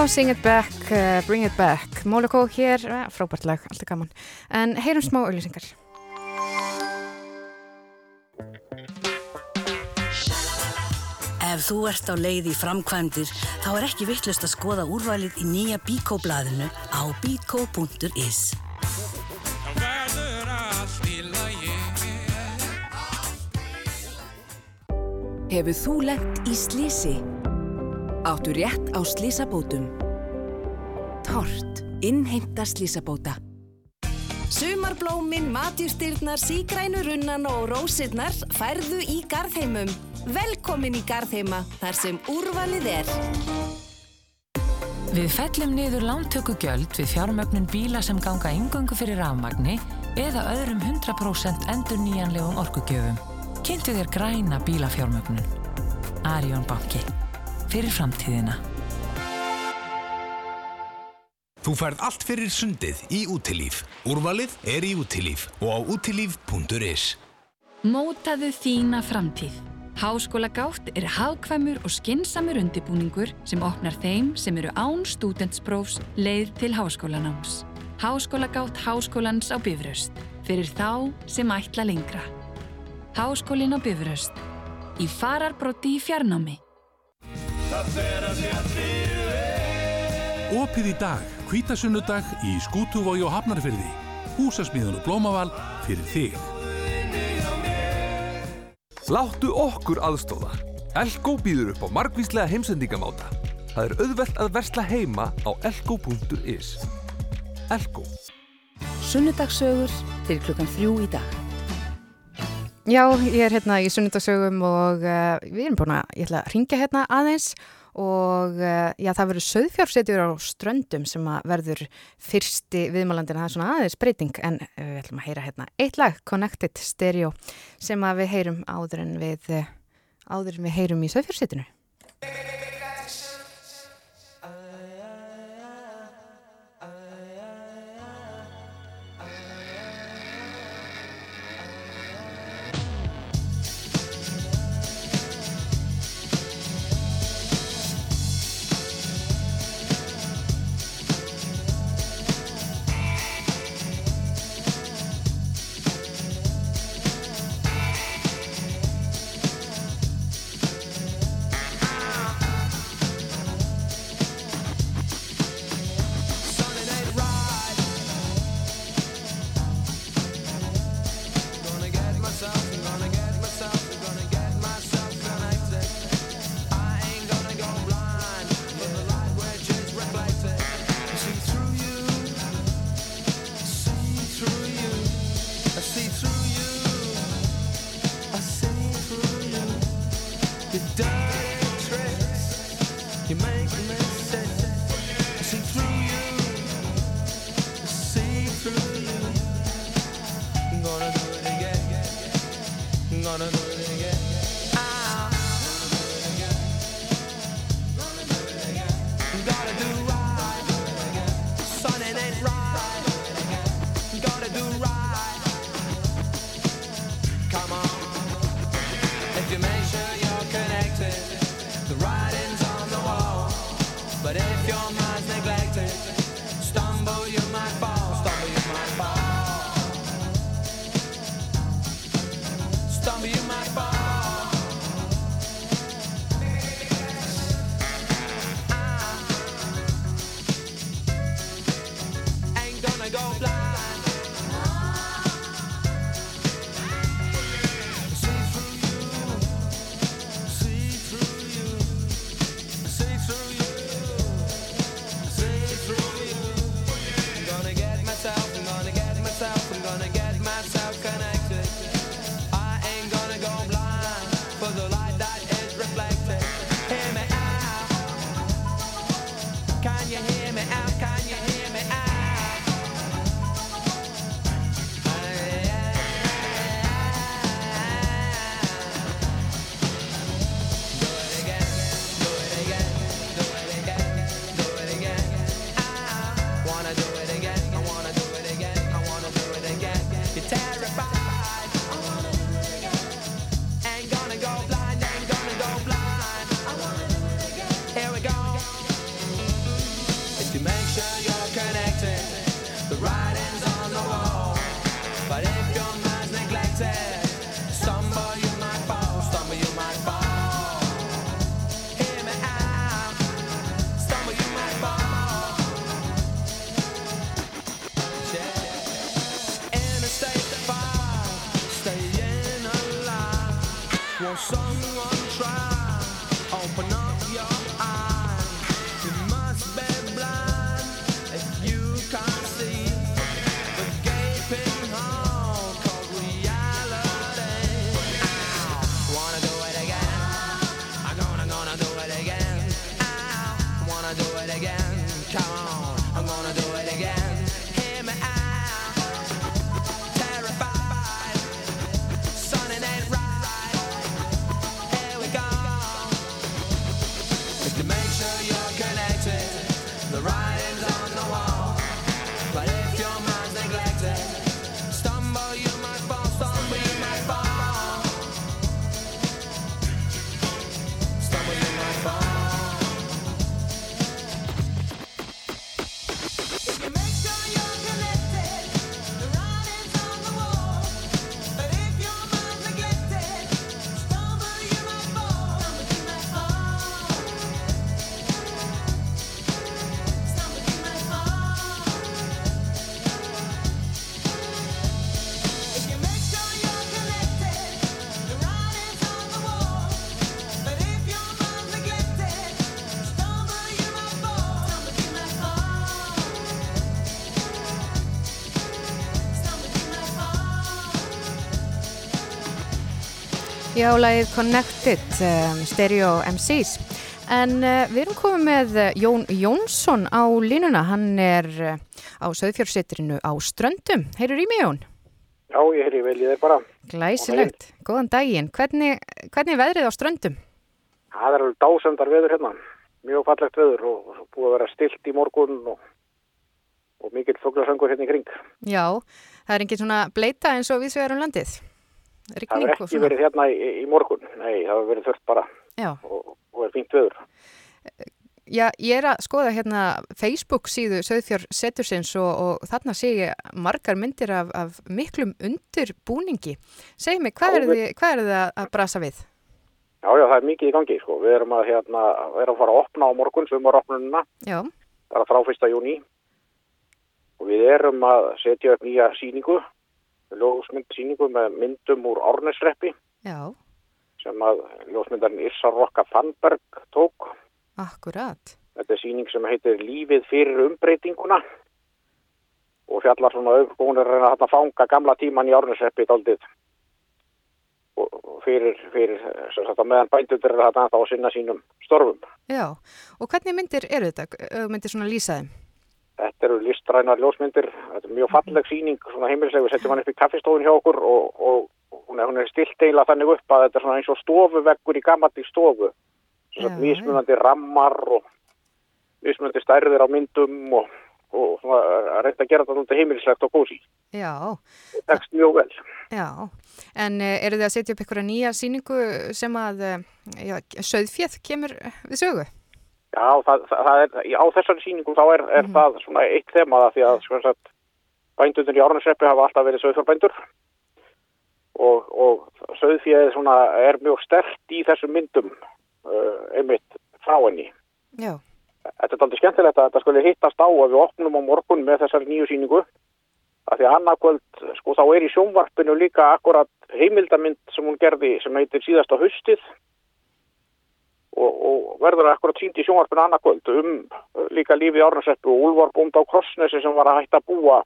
Já, Sing It Back, uh, Bring It Back Mólikó hér, uh, frábært lag, alltaf gaman En heyrum smá auðlýsingar Ef þú ert á leið í framkvæmdir þá er ekki vittlust að skoða úrvalið í nýja Bíkó-blaðinu á bíkó.is. Hefur þú lent í slísi? Áttu rétt á slísabótum? Tort. Innheimta slísabóta. Sumarblómin, matjústyrnar, sígrænu runnan og rósirnar færðu í Garðheimum. Velkomin í Garðheima, þar sem úrvalið er. Við fellum niður lántökugjöld við fjármögnun bíla sem ganga yngöngu fyrir rafmagni eða öðrum 100% endur nýjanlegum orkugjöfum. Kynntu þér græna bílafjármögnun. Arjón banki. Fyrir framtíðina. Þú færð allt fyrir sundið í útilíf. Úrvalið er í útilíf og á útilíf.is. Mótaðu þína framtíð. Háskóla gátt er hagkvæmur og skinsamur undibúningur sem opnar þeim sem eru án stúdentsprófs leið til háskólanáms. Háskóla gátt háskólans á Bifröst. Fyrir þá sem ætla lengra. Háskólin á Bifröst. Í fararbrotti í fjarnámi. Opið í dag, hvítasunnudag í Skútuvogi og Hafnarfyrði. Húsasmíðan og blómaval fyrir þig. Láttu okkur aðstóða. Elko býður upp á margvíslega heimsendingamáta. Það er auðvelt að versla heima á elko.is. Elko. Sunnudagssögur til klukkan þrjú í dag. Já, ég er hérna í sunnundagsögum og uh, við erum búin að, ég ætla að ringja hérna aðeins og uh, já, það verður söðfjársetjur á ströndum sem að verður fyrsti viðmálandin það er svona aðeins breyting en uh, við ætlum að heyra hérna eitt lag, Connected Stereo sem að við heyrum áður en við áður en við heyrum í söðfjársetjunu Já, lagið Connected, um, Stereo MCs. En uh, við erum komið með uh, Jón Jónsson á línuna. Hann er uh, á Söðfjörnsittrinu á Ströndum. Heyrur í mig, Jón? Já, ég heyri vel í þeir bara. Glæsilegt. Góðan daginn. Hvernig, hvernig er veðrið á Ströndum? Það er alveg dásendar veður hérna. Mjög fallegt veður og og búið að vera stilt í morgun og, og mikill fuglasöngur hérna í kring. Já, það er engin svona bleita eins og við svegar um landið. Það Rigning hefur ekki verið hérna í, í morgun. Nei, það hefur verið þurft bara og, og er fínt veður. Já, ég er að skoða hérna Facebook síðu Söðfjör Setursins og, og þarna sé ég margar myndir af, af miklum undirbúningi. Segð mig, hvað er við- þið, hvað er þið að, að brasa við? Já, já, það er mikið í gangi, sko. Við erum að, hérna, við erum að fara að opna á morgun, sumaropnunina, Já, bara frá 1. júni. Og við erum að setja upp nýja síningu, ljósmyndsíningu með myndum úr Árnesreppi já, sem að ljósmyndarinn Yrsa Rokka Fannberg tók. akkurat. Þetta er síning sem heitir Lífið fyrir umbreytinguna og fjallar svona um, er að reyna að fanga gamla tíman í og og fyrir, fyrir sagt meðan bændur er þetta að sinna sínum störfum. Já, og hvernig myndir eru þetta? Myndir svona lýsa þeim? Þetta eru listrænar ljósmyndir, þetta er mjög falleg síning, svona heimilisleg, við setjum hann upp í kaffistofun hjá okkur og, og hún, er, er stilt eiginlega þannig upp að þetta er svona eins og stofuveggur í gammalt í stofu. Svona Já, mismunandi rammar og mismunandi stærðir á myndum og, og svona að reynda að gera þetta alltaf heimilislegt og kósi. Já, Tekst mjög vel. já. En uh, eru þið að setja upp einhverja nýja síningu sem að uh, já, söðfjöð kemur við sögu? Já, það, það, er, á þessari sýningu þá er, er það svona eitt þema það því að sagt, bændunir í Árnarsreppi hafa alltaf verið söðfjárbændur og, og söðfjöð svona er mjög stert í þessum myndum uh, einmitt frá henni. Já. Þetta er aldrei skemmtilegt að þetta skulle hittast á að við opnum á morgun með þessari nýju sýningu. Að því að annarkvöld, sko þá er í sjónvarpinu líka akkurat heimildamind sem hún gerði sem heitir síðasta haustið og, og verður akkurat sínd í sjónvarpinu annarkvöld um uh, líka lífið Árnarseppu og Úlvar bónd á Krossnesi sem var að hætta að búa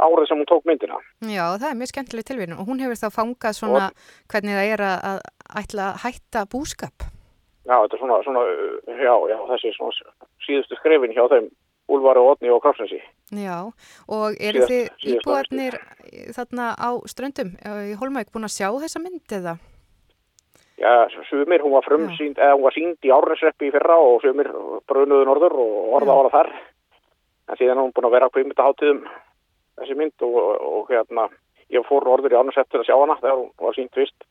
árið sem hún tók myndina. Já, það er mjög skemmtileg tilvíðin og hún hefur þá fangað svona hvernig það er að, að hætta búskap. Já, þetta er svona, svona uh, já, já, þessi svona síðustu skrefin hjá þeim Úlvar og Otni og Krossnesi. Já, og eru þið íbúarnir þarna á ströndum uh, í Holmæk búin að sjá þessa mynd eða? Já, sumir, hún var frumsýnd, eða hún var sínd í Árnesreppi í fyrra og sumir brunuðu norður og orða ára þar. En síðan hún búin að vera á kvimutaháttiðum þessi mynd og, og hérna, ég fór norður í Árnesrepp til að sjá hana þegar hún var sínd fyrst.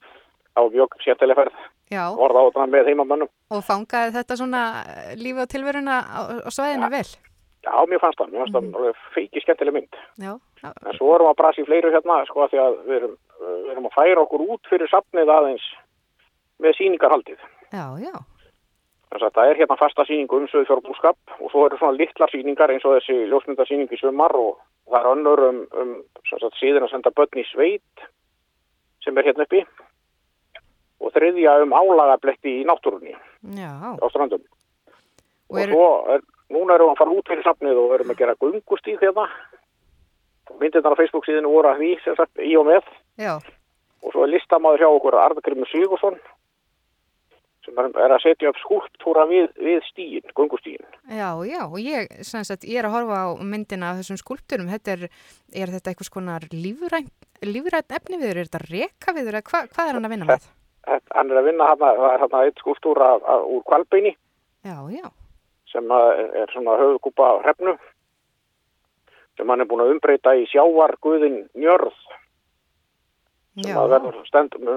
Það var mjög séttileg ferð, Já, orða ára með heimamönnum. og fangaði þetta svona uh, lífi og tilveruna á, á svæðinu vel? Já, mér fannst það, mér fannst það alveg feiki skemmtileg mynd. Já, já, En svo erum við að brasi fleiru hérna, sko, því að við erum, við erum að færa okkur út fyrir safnið aðeins með síningarhaldið. já, já, Þannig að það er hérna fasta síning um sögfjárbúskap og svo eru svona litlar síningar eins og þessi ljósmyndarsýning í sumar og það er önnur um, um sagt, síðan að senda börn í sveit sem er hérna uppi og þriðja um álagabletti í náttúrunni Já, á strandum. Og Og, eru- svo, er, núna erum við að fara út fyrir safnið og erum að gera gungustíð hérna. Myndirnar á Facebook síðinu voru að því, sem sagt, í og með. já, Og svo er listamaður hjá okkur Arðgrimur Sigursson sem er, að setja upp skúlptúra við, við stíin, gungustíin. já, já, og ég, sagt, ég er að horfa á myndina af þessum skúlpturum, þetta er, er þetta eitthvað skonar lífrænt, lífrænt efni viður, er þetta reka viður, hva, hvað er hann að vinna með? Hann er að vinna það er hérna eitt skúlptúra af- af- úr kvalbeini Já, já, sem að er, svona höfukúpa hrefnu. Sem hann er búin að umbreyta í sjávar guðin njörð sem Já. að verður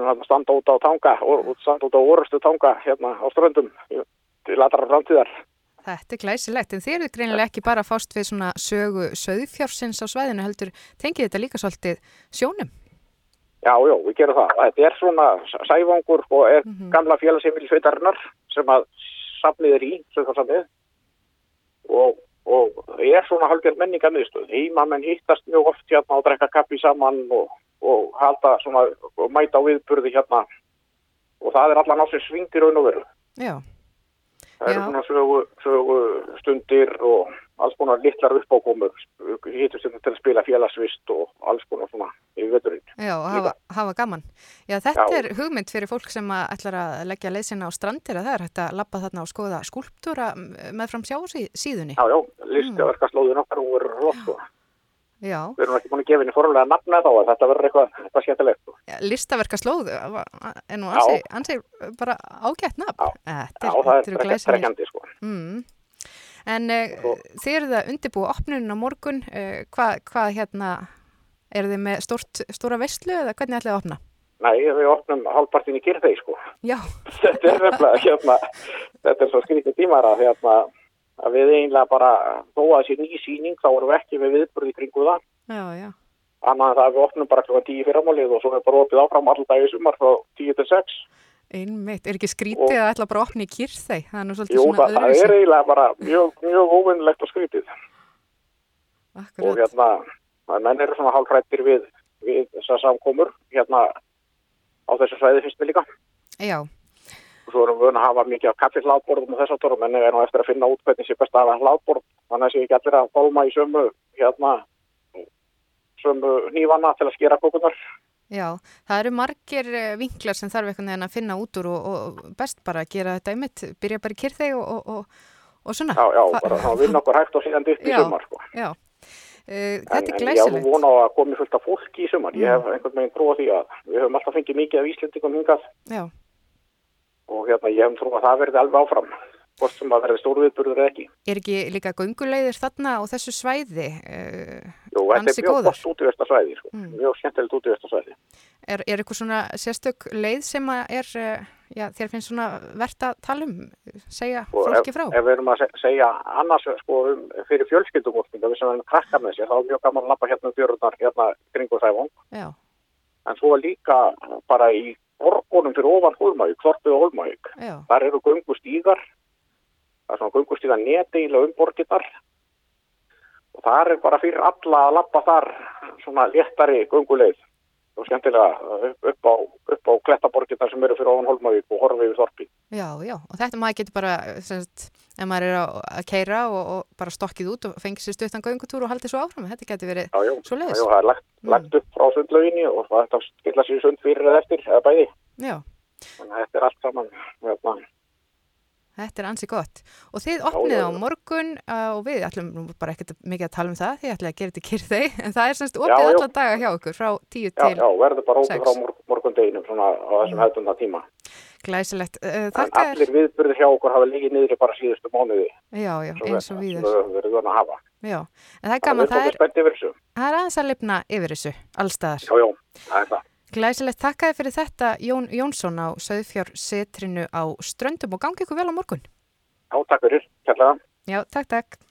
hann standa út á tanga og standa út á orustu tanga hérna á ströndum til allra framtíðar. þetta er glæsilegt, en þeir eru greinilega ekki bara að fást við svona sögu söðfjársins á svæðinu, heldur, tengið þetta líka svolítið sjónum? Já, já, við gerum það. Þetta er svona sæfangur og er Mhm. gamla félagsheimil sveitarinnar sem að safnið er í, sveitarsafnið og, og er svona halgjörn menningarmiðstöð. Heimamenn hittast mjög oft hérna og drekka kappi saman og, og halda svona og mæta á viðburði hérna og það er allan á sig svingir raun og veru. Já, Það eru Já. svona sögu, sögu stundir og alls konar litlar uppákomur. Hittust hérna til að spila félagsvist og alls konar svona í veturinn. já, og hafa, hafa gaman. Já, þetta Já. er hugmynd fyrir fólk sem að ætlar að leggja leysina á strandir, að það er hægt að lappa þarna og skoða skúlptúra með fram sjáursíðunni. Já, já, listaverkaslóðin okkar hún verður sko. Já, Við erum ekki búin að gefa henni formulega nafna þá en þetta verður eitthvað, eitthvað skemmtilegt. sko. Já, listaverka slóð er nú Já. ansi, ansi bara ágætt nafn. Já, er, það er eru trekkjandi sko. Mm. En uh, þið eruð að undirbúa opnunin á morgun, uh, hvað hva, hérna, eru þið með stórt, stóra veistlu eða hvernig ætlið að opna? Nei, við opnum hálfpartin í kyrþegi sko. Já. Þetta er nefnilega, hérna, þetta er svo skrítið tímara, hérna, að við eiginlega bara, að þessi ný síning, þá erum við ekki við viðburði kringu það. Annað en það að við opnum bara klokkan 10 fyrramálið og svo er bara opið áfram allan dag í sumar frá 10 til 6. Einmitt, er ekki skrítið að ætla bara að opna í kýrþeg? Það er nú svolítið Jú, svona það, það er eiginlega bara mjög, mjög óvinnlegt og skrítið. Akkurat. Og hérna, að menn eru svona hálfrættir við, við þessar samkomur hérna á þessu svæði við líka. Já, Og svo erum við að hafa mikið af kaffisláðborðum og þess að tóra, menn er nú eftir að finna út hvernig sé best að hafa hlaðborð. Þannig að sé ekki allir að bólma í sömu, hérna, sömu nývanna til að skera kókunar. já, það eru margir eh, vinklar sem þarf einhvern veginn að finna út úr og, og best bara að gera þetta einmitt, byrja bara í kýrþeg og, og, og, og svona. Já, já, bara þá vinna okkur hægt og síðan upp í Já, sumar, sko. Já, uh, En, þetta er en ég á glæsilegt. nú vona á að komi fullt af fólki í sumar. Ég hef einhvern veginn því að við höfum alltaf fengið mikið af Íslendingum hingað Já, og hérna ég hef trú að það verði alveg áfram. Hvort sem að verði stórviðburður eða ekki. er ekki líka gönguleiðir þarna á þessu svæði? Uh, Jú, þetta er mjög gott útivistarsvæði, sko. Mm. Mjög skemmtilegt útivistarsvæði. er, er eitthvað svona sérstök leið sem er, uh, já, þér finnst svona verðt að tala um, segja Og ef, fólki frá? ef við erum að se- segja annars sko, um, fyrir fjölskyldumortinga við sem erum krakka með sér, þá er mjög gaman að lappa hérna um fjörðunar hérna kringu sæfang Já, en svo líka bara í borgunum fyrir ofan Hólmavík, Þorpið og Hólmavík. Þar eru göngustígar það er svona göngustígar nedeila um borginnar og þar er bara fyrir alla að lappa þar svona léttari gönguleið og skemmtilega upp, upp á, upp á klettaborginnar sem eru fyrir ofan Hólmavík og horfa yfir Þorpið já, já, og þetta maður getur bara, semst, ef maður er að, keira og, og bara stokkið út og fengið sér stuttan göngutúr og haldið svo áfram, þetta getur verið Já, já, svo já, leiðis. já, það er lagt, lagt upp frá sundlauginni og það er að skilla sér sund fyrir eða eftir, eða bæði. Já, Þannig að þetta er allt saman, hérna, þetta er ansi gott. Og þið opnið já, á já. morgun uh, og við ætlum bara ekkert mikið að tala um það, þið ætlum að gera þetta kyrþeg, en það er semst Já, opnið já. alla daga hjá okkur frá 10 já, til já, verður bara sex. frá mor morgundeginum svona á þessum hefðbundna tíma. glæsilegt. Uh, En allir viðbyrðir hjá okkur hafa líkið niður bara síðustu mánuði. já, já, eins og við- við verðum vöna að hafa. Já, en það er gaman, það er, það er aðeins að lifna yfir þessu, allstaðar. Já, já, það er það. Glæsilegt, þakkaði fyrir þetta Jón Jónsson á Söðfjársetrinu á Ströndum og gangi ykkur vel á morgun. Já, takk fyrir, kærlega. Já, takk, takk.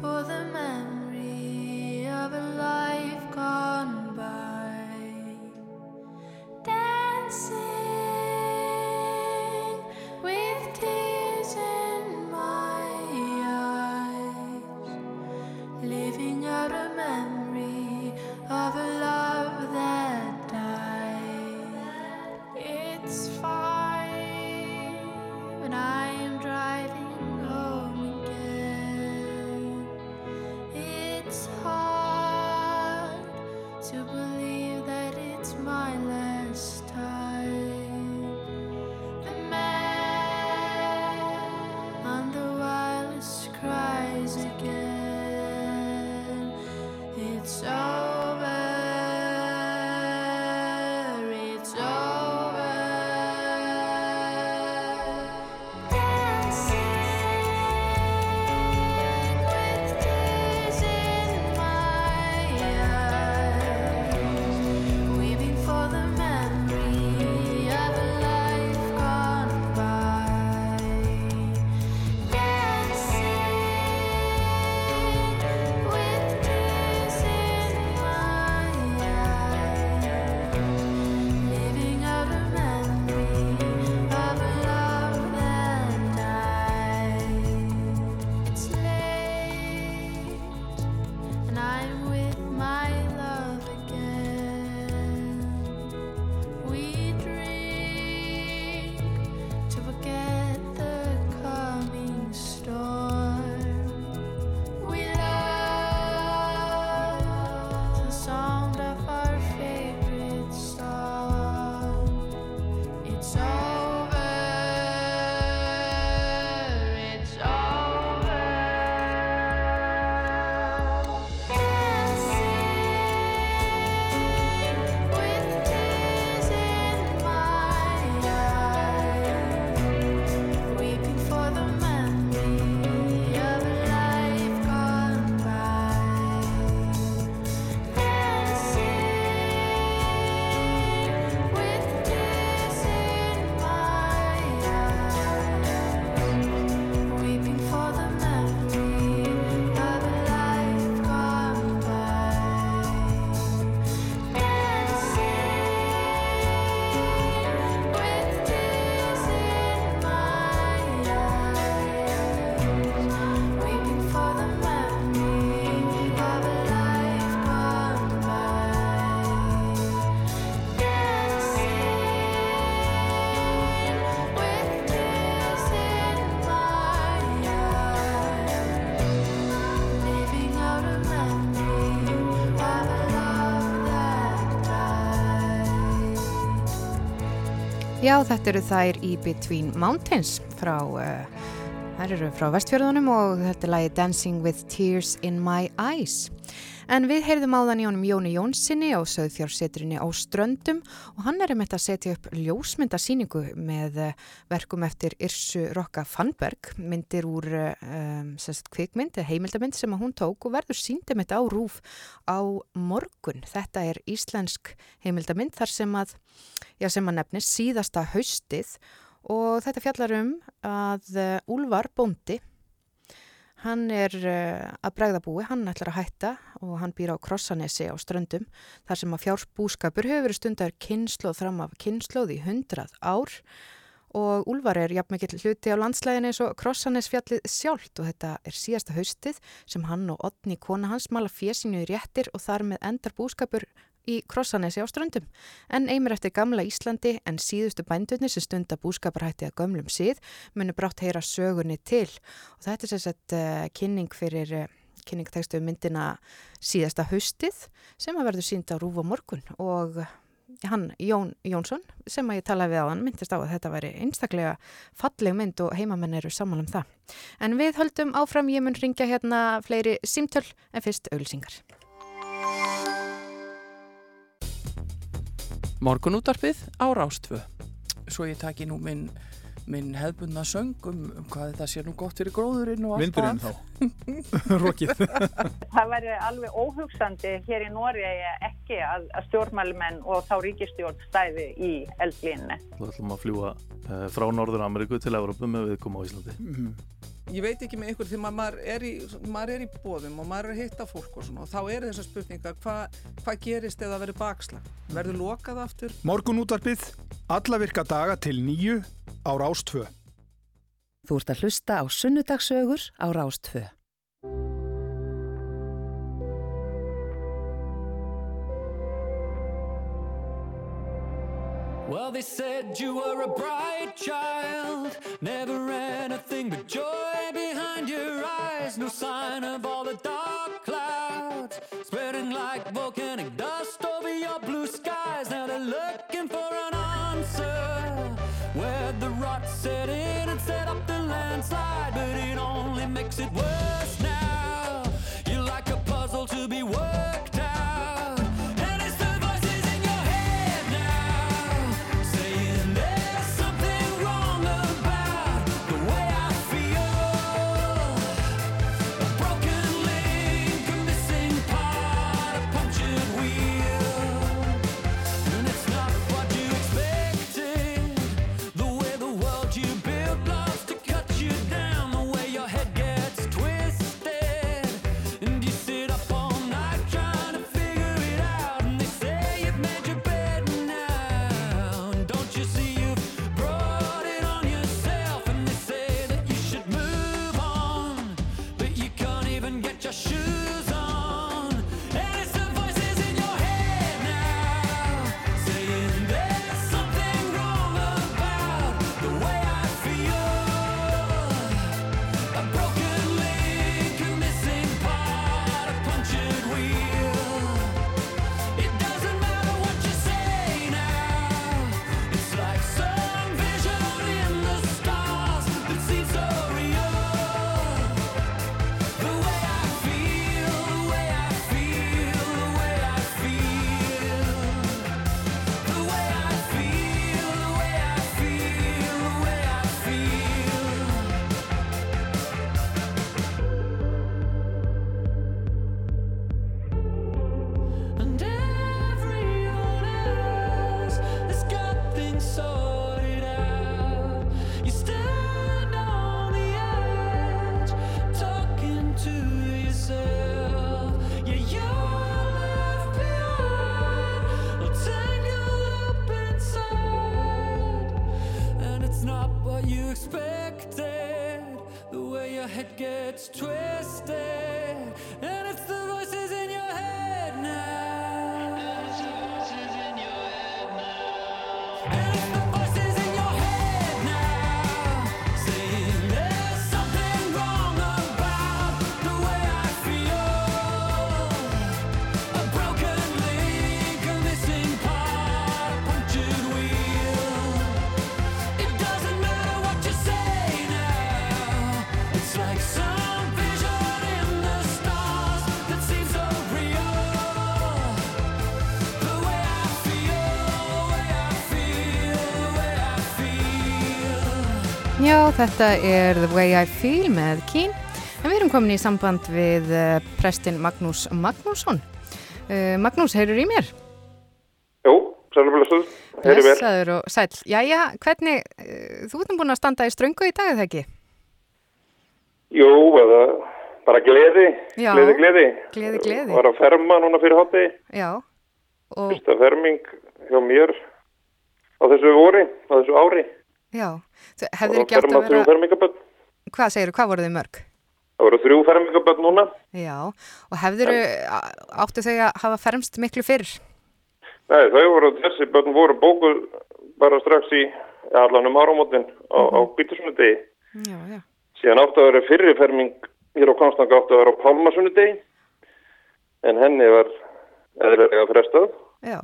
For the memory Já, þetta eru þær í Between Mountains frá, uh, þær eru frá vestfjörðunum og þetta er lagi Dancing with Tears in My Eyes. En við heyrðum áðan í honum Jóni Jónssoni á Söðfjársetrinni á Ströndum og hann er um þetta að setja upp ljósmyndasýningu með eh, verkum eftir Irsu Rokka Fannberg, myndir úr um, kvikmynd, eða heimildamynd sem hún tók og verður síndum þetta á rúf á morgun. Þetta er íslensk heimildamynd þar sem að, já sem að nefnist síðasta haustið og þetta fjallar um að uh, Úlvar Bóndi Hann er uh, að bregðabúi, hann ætlar að hætta og hann býr á Krossanesi á Ströndum þar sem að fjársbúskapur hefur stundar kynnslóð fram af kynnslóð í hundrað ár og Úlfar er jafnmikill hluti á landslæðinni eins og Krossanesfjallið sjálft og þetta er síðasta haustið sem hann og Otni kona hans mala fjesinu í réttir og þar með endar búskapur í Krossanesi á Ströndum. En eimir eftir gamla Íslandi en síðustu bændunni sem stunda búskaparhætti að gömlum síð munu brátt heyra sögunni til og þetta er sérsett uh, kynning fyrir uh, kynningtekstu um myndina síðasta haustið sem að verður sínd á Rúf og morgun og hann, Jón Jónsson, sem að ég talaði við á hann, myndist á að þetta væri einstaklega falleg mynd og heimamenn eru saman um það. En við höldum áfram, ég mun ringja hérna fleiri símtöl en fyrst auðlýsingar. Morgunútarpið á Rástvö. Svo ég taki nú minn, minn hefbundna söng um, um hvað þetta sé nú gott fyrir gróðurinn og allt Vindurinn það. þá, rokið. Það væri alveg óhugsandi hér í Nóri ekki að, að stjórnmælumenn og þá ríkistjórn stæði í eldlínni. Þú ætlum að fljúa uh, frá Norður Ameríku til Európa með viðkom á Íslandi. Mhm. Ég veit ekki með ykkur því að maður er í, maður er í bóðum og maður er að hitta fólk og svona og þá er þessar spurningar hvað hva gerist eða verður bakslag? Verður lokað aftur? Morgunútarpið, alla virka daga til nýju á Rástvö. Þú ert að hlusta á sunnudagsögur á Rástfö. Well, they said you were a bright child, never anything but joy behind your eyes. No sign of all the dark clouds spreading like volcanic dust landslide, but it only makes it worse þetta er The Way I Feel með Kín. En við erum komin í samband við uh, prestin Magnús Magnússon. Uh, Magnús, heyrur í mér? Jú, sælumlega heyri vel. Blessaður og sæl. Jæja, hvernig, uh, þú nú búin að standa í ströngu í dag, eða ekki? Jú, eða bara gleði, Já. gleði, gleði. Gleði, gleði. Var að ferma núna fyrir hátti, Já. Og, fyrsta ferming hjá mér á þessu vori, á þessu ári. já, þú Og ekki átt að vera, fermingaböld. hvað segir hvað voru þið mörg? Það voru þrjú fermingaböld núna. Já, og hefur áttu þau að hafa fermst miklu fyrr? Nei, þau voru, þessi börn voru bókuð bara strax í ja, allan um áramótin á, á Bítursundegi. Já, já. Síðan áttu að vera fyrri ferming hér á Konstanga áttu að vera á Pálmasundegi. En henni var eðlilega frestað Já,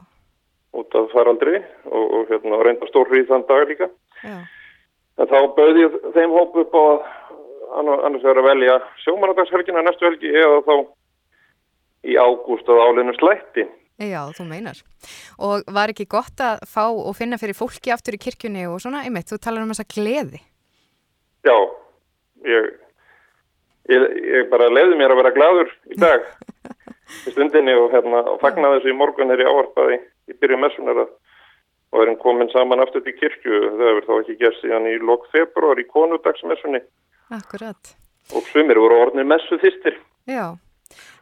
út af faraldri og, og hérna reynda stórrið þann dag líka. já. En þá bauði ég þeim hóp upp á annars vegar að velja sjómanadagshelgina næstu helgi eða þá í ágúst að áleinu slætti. Já, þú meinar. Og var ekki gott að fá og finna fyrir fólki aftur í kirkjunni og svona, einmitt, þú talar um þessa gleði. Já, ég, ég, ég bara leiði mér að vera gladur í dag í stundinni og, hérna, og fagna þessu í morgun er ég ávarpaði í byrju messunar að og erum komin saman aftur til kirkju. Það hefur þá ekki gerst síðan í lok februar í konudagsmessunni Akkurat. og sumir voru orðnir messu þýstir Já,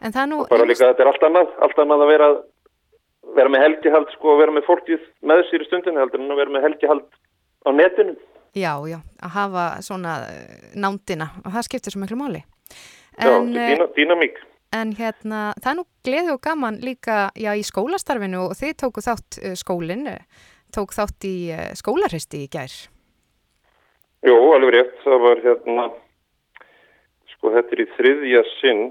en það nú... bara líka þetta er allt annað allt annað að vera vera með helgihald sko og vera með fólkið með sér í stundinni heldur en að vera með helgihald á netinu. Já, já, að hafa svona eh, nándina. Og það skiptir svo miklu máli. Já, En, er eh, dýna, dýnamík. en hérna, það er nú gleði og gaman líka já, í skólastarfinu og þið tóku þátt eh, tók þátt í uh, skólarhristi í gær. Jú, alveg rétt, það var hérna, sko þetta er í þriðja sinn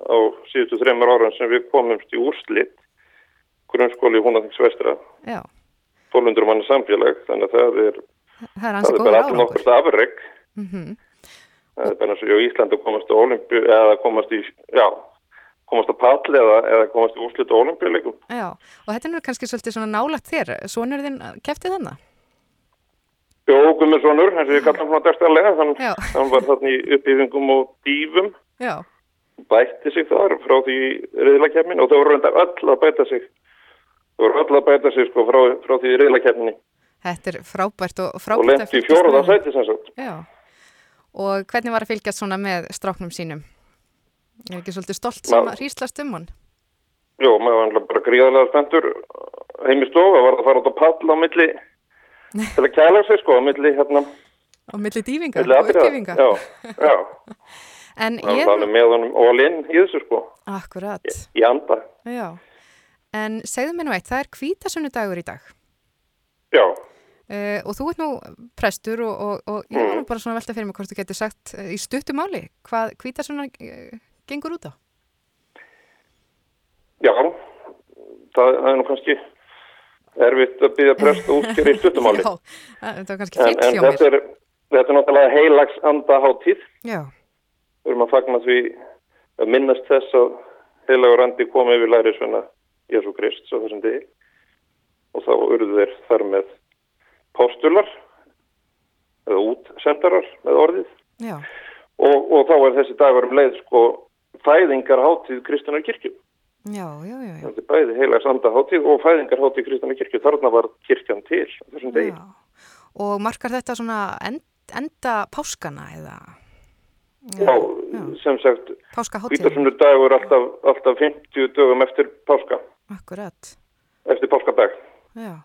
á síðustu þreymar ára sem við komumst í úrslit, grunnskóli Húnaþings vestra, Já, 1200 manni samfélag, þannig að það er, það er það er bara allir árangur. nokkurt afreg, Mm það er bara eins og í Íslandi komast eða komast í, já, komast á pall eða, eða komast í úrslit á olimpíuleikum. Já, og þetta er kannski svolítið svona nálagt þér, sonur þinn keftið þannig? Jó, Guðmundssonur, eins og ég kalla hann svona dagstæðlega, hann, var þarna í uppbyggingum og dýfum, Já, bætti sig þar frá því reyðlakefnin og þau voru reyndar öll að bæta sig. Þau voru öll að bæta sig sko frá, frá því reyðlakefninni þetta er frábært og og frábært lendi í fjóraða sæti sem sagt. Já, og hvernig var að fylgjast svona með stráknum sínum? Er ekki svolítið stolt sem að hríslast um hann? Jó, maður var náttúrulega bara gríðarlega spenntur heim í stofu, var að fara út á pall á milli til að kæla sig sko á milli hérna, Á milli dýfinga milli og atriða. uppdýfinga? Já, já, En það ég, var alveg með honum in í þessu sko, akkurat, í anda já. En segðu mér nú eitt, það er hvítasunnudagur í dag. Já, Uh, og þú ert nú prestur og, og, og ég var Mm. nú bara svona velta fyrir mig hvort þú getur sagt uh, í stuttu máli hvað hvítasunna uh, gengur út á. já það, það er nú kannski erfitt að byggja prest og útskjöri í stuttumáli. Já, það var kannski en, en hjá mér. þetta er, þetta er náttúrulega heilags andaháttíð Já, Við erum að fagna því að minnast þess að heilagur andi komi yfir lærisvenna Jésu Krist á þessum degi. Og þá urðu þeir þar með postular eða útsendarar með orðið. Já, og, og þá er þessi dagur um leið sko fæðingar hátíð Kristunar kirkju. já, já, já, já. Þetta er bæði heilags anda hátíð og fæðingar hátíð Kristunar kirkju. Þarna var kirkjan til þessum degi. Og markar þetta svona end, enda páskana eða Já, sem sagt? Hvítarsundur dagur alltaf, alltaf 50 dögum eftir páska, Akkurat, eftir páskadag. já.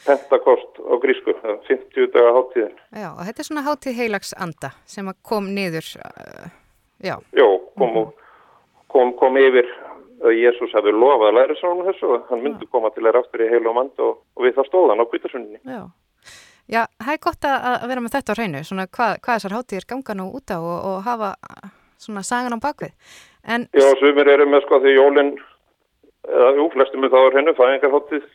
Pentakost á grísku, það er 50 daga hátíðin. Já, og þetta er svona hátíð heilags anda sem kom niður, uh, já, Jó, kom, og, kom, kom yfir að Jésús hefði lofað að læra svo þessu og hann myndi koma til að raftur í heilu og mand og, og við það stóðan á kvítarsunni. já. Já, það er gott að, vera með þetta á hreinu, svona hvað, hvað þessar hátíðir ganga nú út á og, og hafa svona sagan á bakvið. En, Já, sumir eru með sko því jólinn, eða jú, flestum er það á hennu, fæðingar hátíð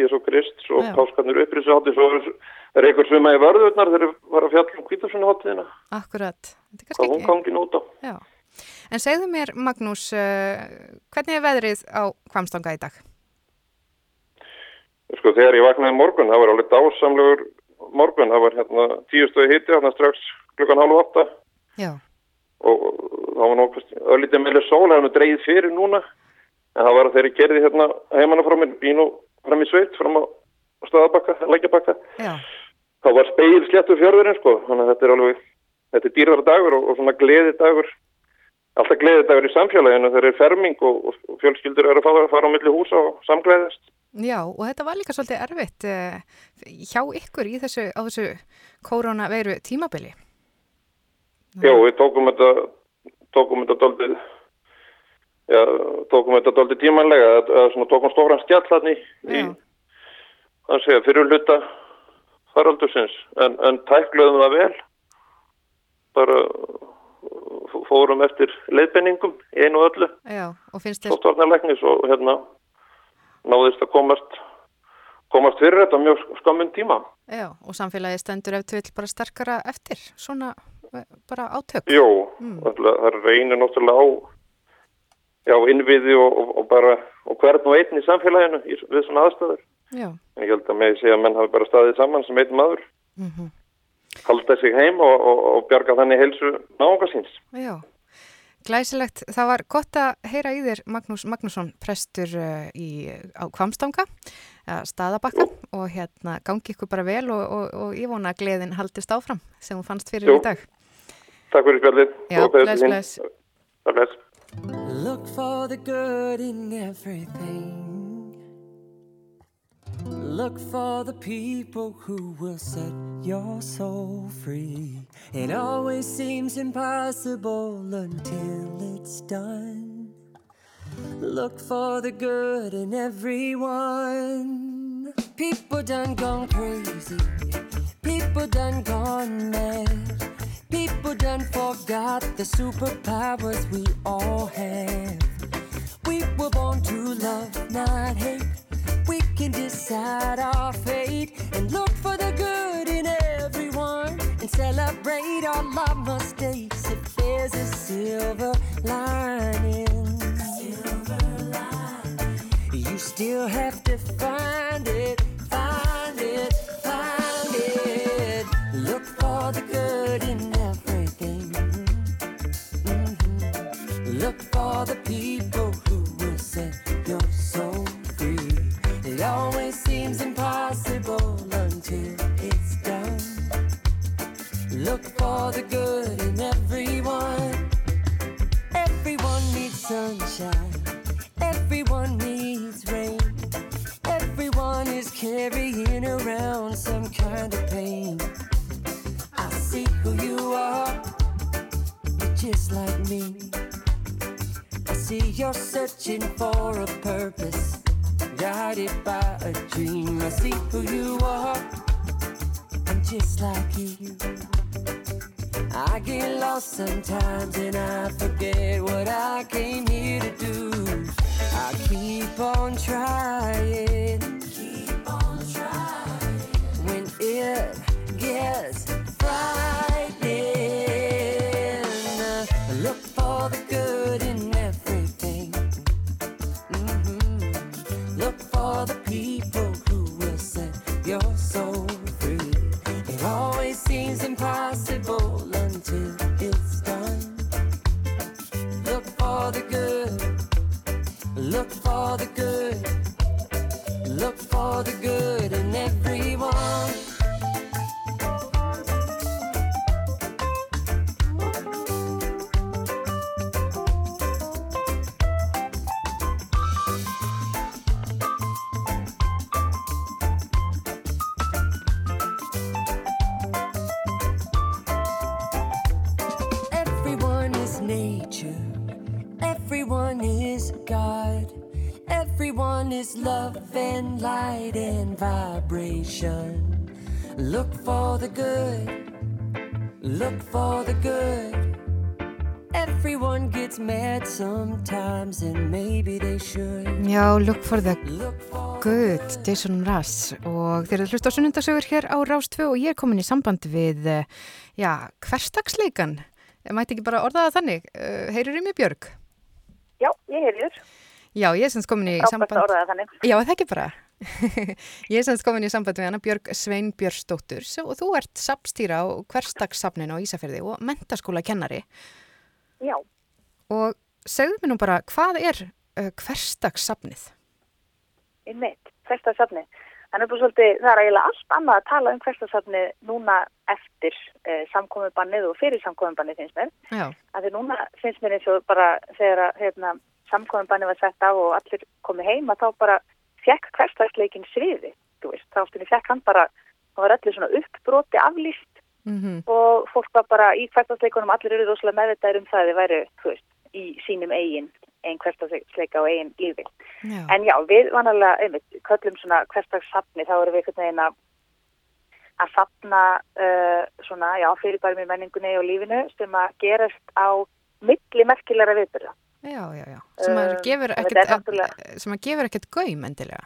Jésu Krist, svo Já. páskarnir upprýsa hátíð, svo er- er einhver suma í vörðurnar þegar þeir var að fjalla um kvítarsunni hátíðina, akkurat, þetta er kannski hún en segðu mér, Magnús, uh, hvernig er veðrið á Kvamstanga í dag? Sko þegar ég vaknaði í morgun, það var alveg dásamlegur morgun, það var hérna tíu stöði hitti, hérna strax klukkan halv åtta Já. og það var nokkuð öllítið meðlega sól, það er nú dreigð fyrir núna en það var að þeirri gerði hérna heimanna frá mér, bínu fram í sveit, fram á staðabakka, lækjabakka Já. það var speil sléttu fjörðurinn sko, þannig að þetta er alveg þetta er dýrðar dagur og, og svona gleði dagur alltaf gleði dagur í samfélaginu þegar er ferming og, og, fjölskyldur eru að fara, fara á milli húsa og samgleðast Já, og þetta var líka svolítið erfitt uh, hjá ykkur í þessu, á þessu koronaveiru tímabili. Já, við tókum þetta tókum þetta doldið já, tókum þetta doldið tímanlega eða svona tókum stóran skjall hann í, það segja fyrir hluta faraldursins. En, en tækluðum það vel. Bara fórum eftir leiðbenningum einu öllu Já, og finnst þér, sóttvarnarleiknis og hérna náðist að komast komast fyrir þetta mjög skammun tíma já, og samfélagi stendur ef til vill bara sterkara eftir, svona bara átök. Jó, Mm. það reynir náttúrulega á já, innviði og, og, og bara og hvern og einn í samfélaginu við svona aðstæður. Já. En ég held að með segja að menn hafi bara staðið saman sem einn maður, Mm halda sig heim og, og, og bjarga þannig heilsu náunga síns. Já, glæsilegt. Það var gott að heyra í þér Magnús Magnússon, prestur uh, í, á Kvamstanga, uh, staðabakka og hérna gangi ykkur bara vel og, og, og ég vona að gleðin haldist áfram sem hún fannst fyrir Jú. í dag. Takk fyrir spjallið. Já, bless. Bless, bless. Look for the good in everything. Look for the people who will set your soul free. It always seems impossible until it's done. Look for the good in everyone. People done gone crazy. People done gone mad. People done forgot the superpowers we all have. We were born to love, not hate. Can decide our fate and look for the good Já, Look for the Good, Jason Russ og þeir eru að hlusta á sunnundasögur hér á Rás 2 og ég er komin í samband við, eh, já, hverstagsleikan. Ég mætti ekki bara orða það þannig. Uh, Heyrir í mig Björg? Já, ég heyrir. Já, ég er semst komin í Frábært samband. að orða það þannig. Já, það ekki bara. Ég er semst komin í samband við hana Björg Svein Björnsdóttur og þú ert sapstýra á hverstagssafnin á Ísafjörði og mentaskóla kennari Já, og segðu mér nú bara hvað er uh, hverstagssafnið? einmitt, hverstagsafni. Þannig bara svolítið, það er eiginlega allt annað að tala um hverstagsafni núna eftir uh, samkomubannið og fyrir samkomubannið finnst mér. Já. að því núna finnst mér eins og bara þegar að hérna, samkominbanni var sett á og allir komið heima þá bara fekk hverstagsleikin sviði, þá stundin fekk hann bara, það var allir svona uppbroti aflýst Mm og fólk var bara í hverstagsleikunum, allir eru rosalega meðvitaðir um það að þið væri, þú veist, í sínum eigin, einn hverstagsleika og eigin lífi. Já. En já, við vanalega, einmitt, köllum svona hverstagssafni, þá erum við einhvern veginn að að safna uh, svona, já, fyrirbærum í menningunni og lífinu sem að gerast á milli merkilegra viðbyrða. Já, já, já. Sem að Um, gefur er ekkert, náttúrulega- sem að gefur ekkert endilega.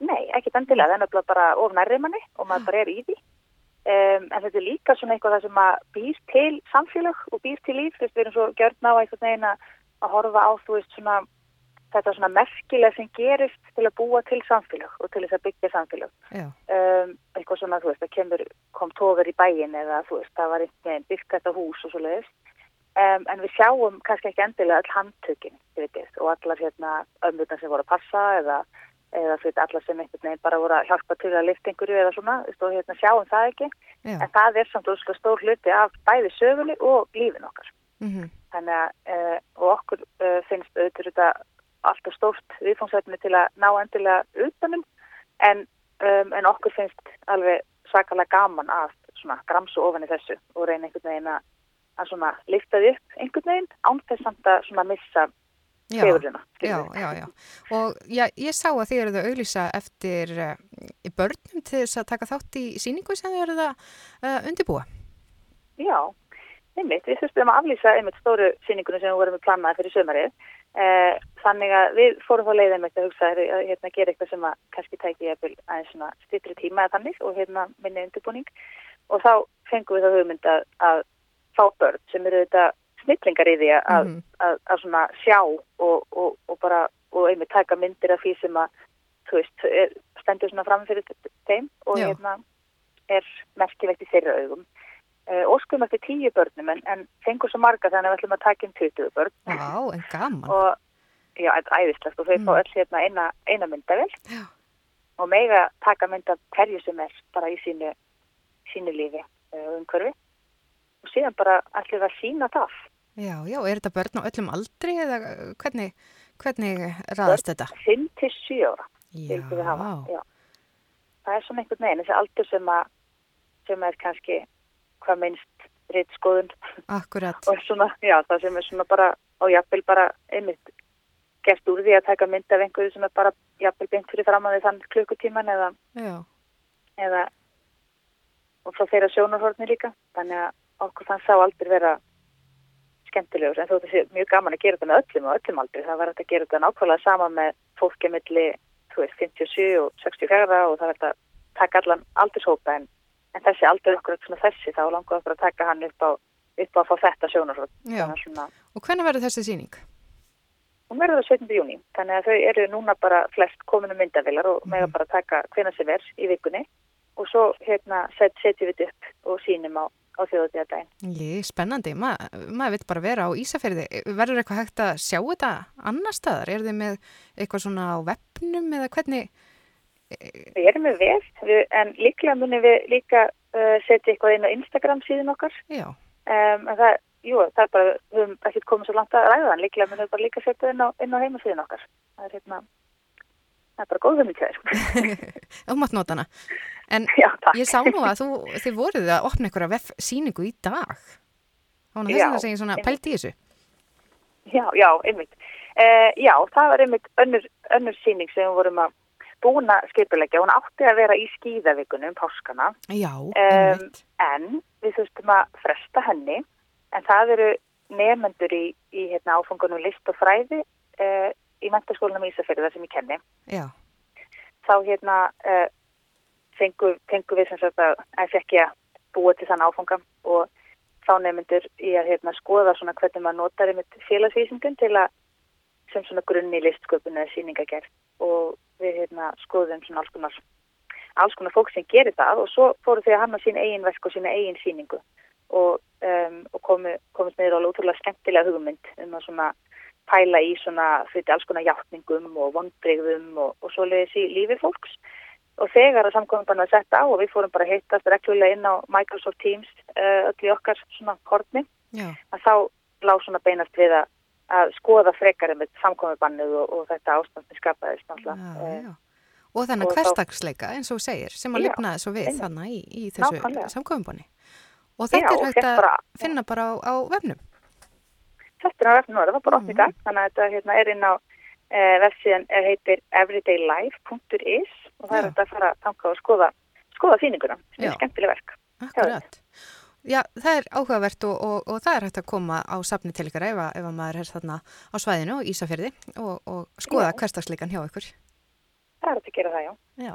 Nei, það er nefnilega bara of nærri manni og maður bara er í því. Um, en þetta er líka svona eitthvað það sem að býr til samfélag og býr til líf, þú veist, við erum svo gjörn á einhvern veginn að að horfa á, þú veist, svona þetta svona merkilega sem gerist til að búa til samfélag og til þess að byggja samfélag. Um, eitthvað svona, þú veist, það kemur, kom tóver í bæin eða, þú veist, það var einhvern veginn byggt þetta hús og svo leiðist. Um, en við sjáum kannski ekki endilega all handtökin, og allar hérna ömmurnar sem voru að passa eða eða veit, allar sem einhvern veginn bara voru að hjálpa til að lifta einhverju eða svona, og hérna sjáum það ekki. Já. En það er samt óslega stór hluti af bæði sögunni og lífin okkar. Mm Þannig að, uh, og okkur uh, finnst auðvitað þetta alltaf stórt viðfóngsætni til að ná endilega utanum, en, um, en okkur finnst alveg svakalega gaman að svona gramsu ofan í þessu og reyna einhvern veginn að, að svona lifta því upp einhvern veginn án þess samt að svona missa Já, fegurðina. já, já, já. Og já, ég sá að þið eruð að auglýsa eftir uh, börnum til þess að taka þátt í síningu sem þið eruð að uh, undirbúa. Já, einmitt, við þurftum að aflýsa einmitt stóru síningunum sem við vorum með planaði fyrir sömarið. Eh, þannig að við fórum þá leið einmitt að hugsa að hérna, gera eitthvað sem að kannski tæki aðeins svona styttri tíma eða þannig og hérna minni undirbúning og þá fengum við þá hugmynd að, að fá börn sem eru þetta snillingar í því að, Mhm. að, að svona sjá og, og, og bara og einmitt taka myndir af því sem að þú veist, er, stendur svona fram fyrir þeim og Já. hérna er merkilegt í þeirra augum. Uh, óskum eftir tíu börnum en, en fengur svo marga þannig að við ætlum að taka inn 20 börn Vá, en gaman. og já, æðislegt og þau fá öll hérna eina, eina myndavel Já. og mega taka mynd af hverju sem er bara í sínu, sínu lífi uh, umhverfi og síðan bara ætlum við að sína það. Já, já, er þetta börn á öllum aldri eða uh, hvernig, hvernig raðast þetta? 5 til 7 ára Já. Já. Það er svona einhvern veginn, þessi aldur sem, að, sem er kannski hvað minnst reitt skoðun Akkurat. og svona, já, það sem er svona bara og jafnvel bara einmitt gert úr því að taka mynd af einhverju sem er bara jafnvel beint fyrir fram að því þann klukkutíman eða, eða og frá þeirra sjónarhorni líka. Þannig að okkur þann sá aldrei vera skemmtilegur en þó þetta sé mjög gaman að gera þetta með öllum og öllum aldrei það var að gera þetta nákvæmlega sama með fólki milli, þú veist, 57 og 64 og það hægt að taka allan aldurshópa en, en þessi aldur okkur svona þessi þá langar okkur að taka hann upp á, upp á að fá þetta að svona Og hvernig verður þessi síning? Hún verður það 17. júni, þannig að þau eru núna bara flest kominu myndavilar og mega bara taka hvena sem er í vikunni og svo hérna set, setjum við upp og sínum á, á þjóðatíðardaginn. Ég, spennandi, Ma, maður vill bara vera á Ísafjörði. Verður eitthvað hægt að sjá þetta annar staðar? Er þið með eitthvað svona á vefnum eða hvernig? Við erum með vef, við, en líklega munum við líka uh, setja eitthvað inn á Instagram síðan okkar. Já. Um, en það, jú, það er bara, við höfum ekkert komið svo langt að ræða þann, líklega munum við bara líka setja inn á, inn á heimasíðan okkar. Það er hérna, það er bara góð hugmynd hjá þér. Þú mátt nota hana. En Já, ég sá nú að þú, þið voruð að opna einhverja vef síningu í dag. Það nú þess að segja svona pælt í þessu. Já, já, einmitt. Uh, já, það var einmitt önnur, önnur síning sem við vorum að búin að skipulegja. Hún átti að vera í skíðavikunum, páskana. Já, Um, en við þurftum að fresta henni. En það eru nefnendur í, í hérna, áfangunum list og fræði uh, í mentaskólanum Ísafjörði þar sem ég kenni. Já. Þá hérna uh, fengu, fengu við sem sagt að, fekk ég að búa til þann áfanga og þá nefnendur í að hérna, skoða svona hvernig maður notar einmitt félagsvísindin til að sem svona grunni í listsköpun eða síningagerð og við hérna, skoðum svona alls konar, alls konar fólk sem gerir það og svo fóru þau að hanna sín eigin verk og sína eigin síningu og, um, og komu, komist niður alveg útrúlega skemmtilega hugmynd um að svona pæla í svona fyrir alls konar hjáttningum og vondbrigðum og, og svoleiðis í lífi fólks. Og þegar að samkominn bara að setja á og við fórum bara að hittast reglulega inn á Microsoft Teams uh, öll í okkar svona kortni að þá lág svona beinast við að, að skoða frekar með samkominnbannið og, og þetta ástand sem skapaðist náttúrulega. Já, Og þennan Og þá- hverstagsleika eins og segir sem að Já, lifnaði svo við einmitt. þannig í, í þessu samkofinbunni. Og þetta Já, er hægt að bara- finna bara á, á vefnum. Þetta er á vefnum, það var bara opnið dag, þannig að þetta hérna, er inn á uh, vefsíðan er heitir everydaylife.is og það er Já. þetta að fara að tanka og skoða, skoða þýninguna, sem Já. er skemmtileg verk. Akkurat. Já, það er áhugavert og, og, og það er hægt að koma á safni til ykkar ef, ef að maður er þarna á svæðinu og Ísafjörði og, og skoða hverstagsleikan hjá ykkur. Það er þetta að gera það, já. Já,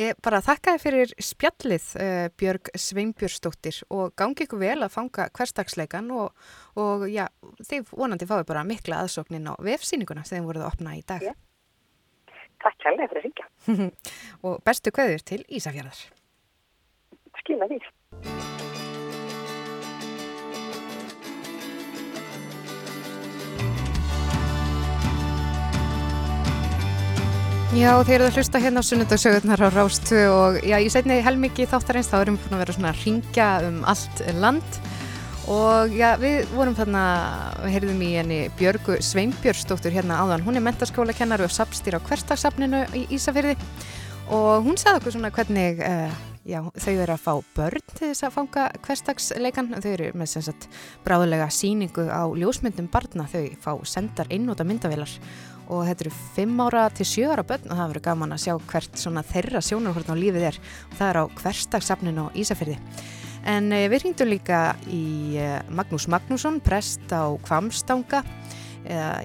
ég bara þakka þið fyrir spjallið uh, Björg Sveinbjörnsdóttir og gangi ykkur vel að fanga hverstagsleikan og, og já, þið vonandi fáið bara mikla aðsóknin á vefsýninguna sem þið voruð að opna í dag. Já. Takk kærlega fyrir að ringja. og bestu kveður til Ísafjörðar. Skila því. Já, þeir eru að hlusta hérna á sunnudagssögurnar á Rástu og já, í setni helmingi þáttarins þá erum við búin að vera svona að ringja um allt land. Og já, við vorum þarna, við heyrðum í henni Björgu Sveinbjörnsdóttur hérna áðan, hún er mentaskóla og sapstýr á hverstagsafninu í Ísafyrði og hún sagði okkur svona hvernig uh, já, þau eru að fá börn til þess að fanga hverstagsleikan þau eru með sem sagt bráðulega síningu á ljósmyndum barna, þau fá sendar einnúta myndavilar og þetta eru 5 ára til 7 ára börn og það verður gaman að sjá hvert þeirra sjónarhorn á lífið er. Og það er á hverstagsafninu á Ísafyrði en e, við hringdum líka í e, Magnús Magnússon prest á Kvamstanga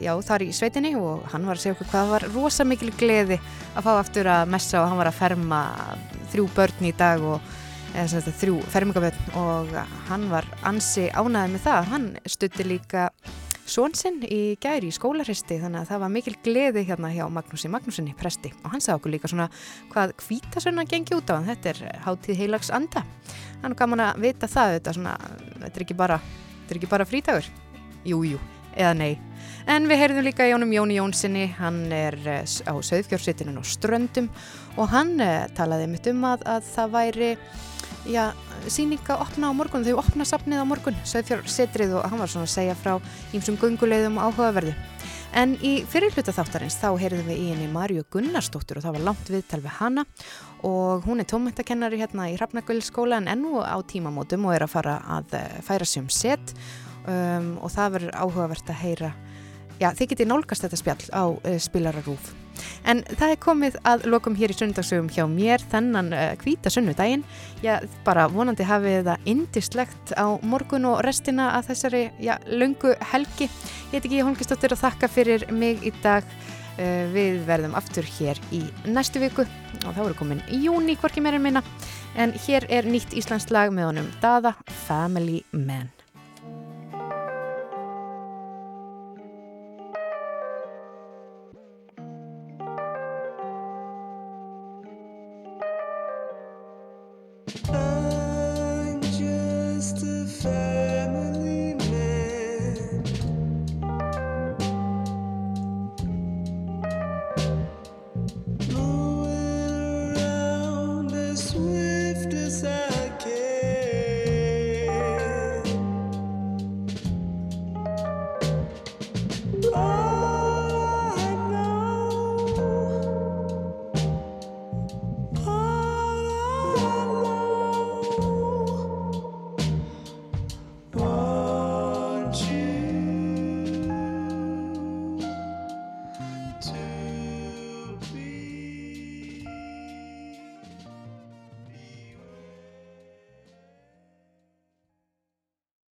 já þar í sveitinni og hann var að segja okkur hvað var rosa mikil gleði að fá aftur að messa og hann var að ferma þrjú börn í dag og þetta þrjú fermingabörn og hann var ansi ánæðið með það. Hann stutti líka són sinn í gæri í skólaristi þannig að það var mikil gleði hérna hjá Magnúsi Magnúsinni presti. Og hann sagði okkur líka svona hvað hvítasönna gengi út á hann. Þetta er hátíð heilags anda. Hann er gaman að vita það þetta, svona, þetta er ekki bara bara frítagur jújú, jú, eða nei. En við heyrðum líka Jónum Jóni Jónssoni hann er eh, á söðfjórnsitinu og ströndum. Og hann eh, talaði mitt um að, að það væri já, síninga opna á morgun, þau opna safnið á morgun, Söðfjörnsetrið og hann var svona að segja frá ímsum gunguleiðum og áhugaverðu. En í fyrirluta þáttarins þá heyrðum við í henni Marju Gunnarsdóttur og það var langt viðtal við hana og hún er tómæntakennari hérna í Hrafnagöldskóla en ennú á tímamótum og er að fara að eh, færa sig um set um, og það verður áhugavert að heyra Já, þið getið nálgast þetta spjall á uh, spilararúf. En það er komið að lokum hér í sunnudagsögum hjá mér þennan uh, hvíta sunnudaginn. Já, bara vonandi hafið það indislegt á morgun og restina af þessari, já, löngu helgi. Ég heit ekki Holmgistóttir að þakka fyrir mig í dag. Uh, við verðum aftur hér í næstu viku og þá eru komin í júni, hvorki meira en minna. En hér er nýtt Íslands lag með honum Dada Family Man.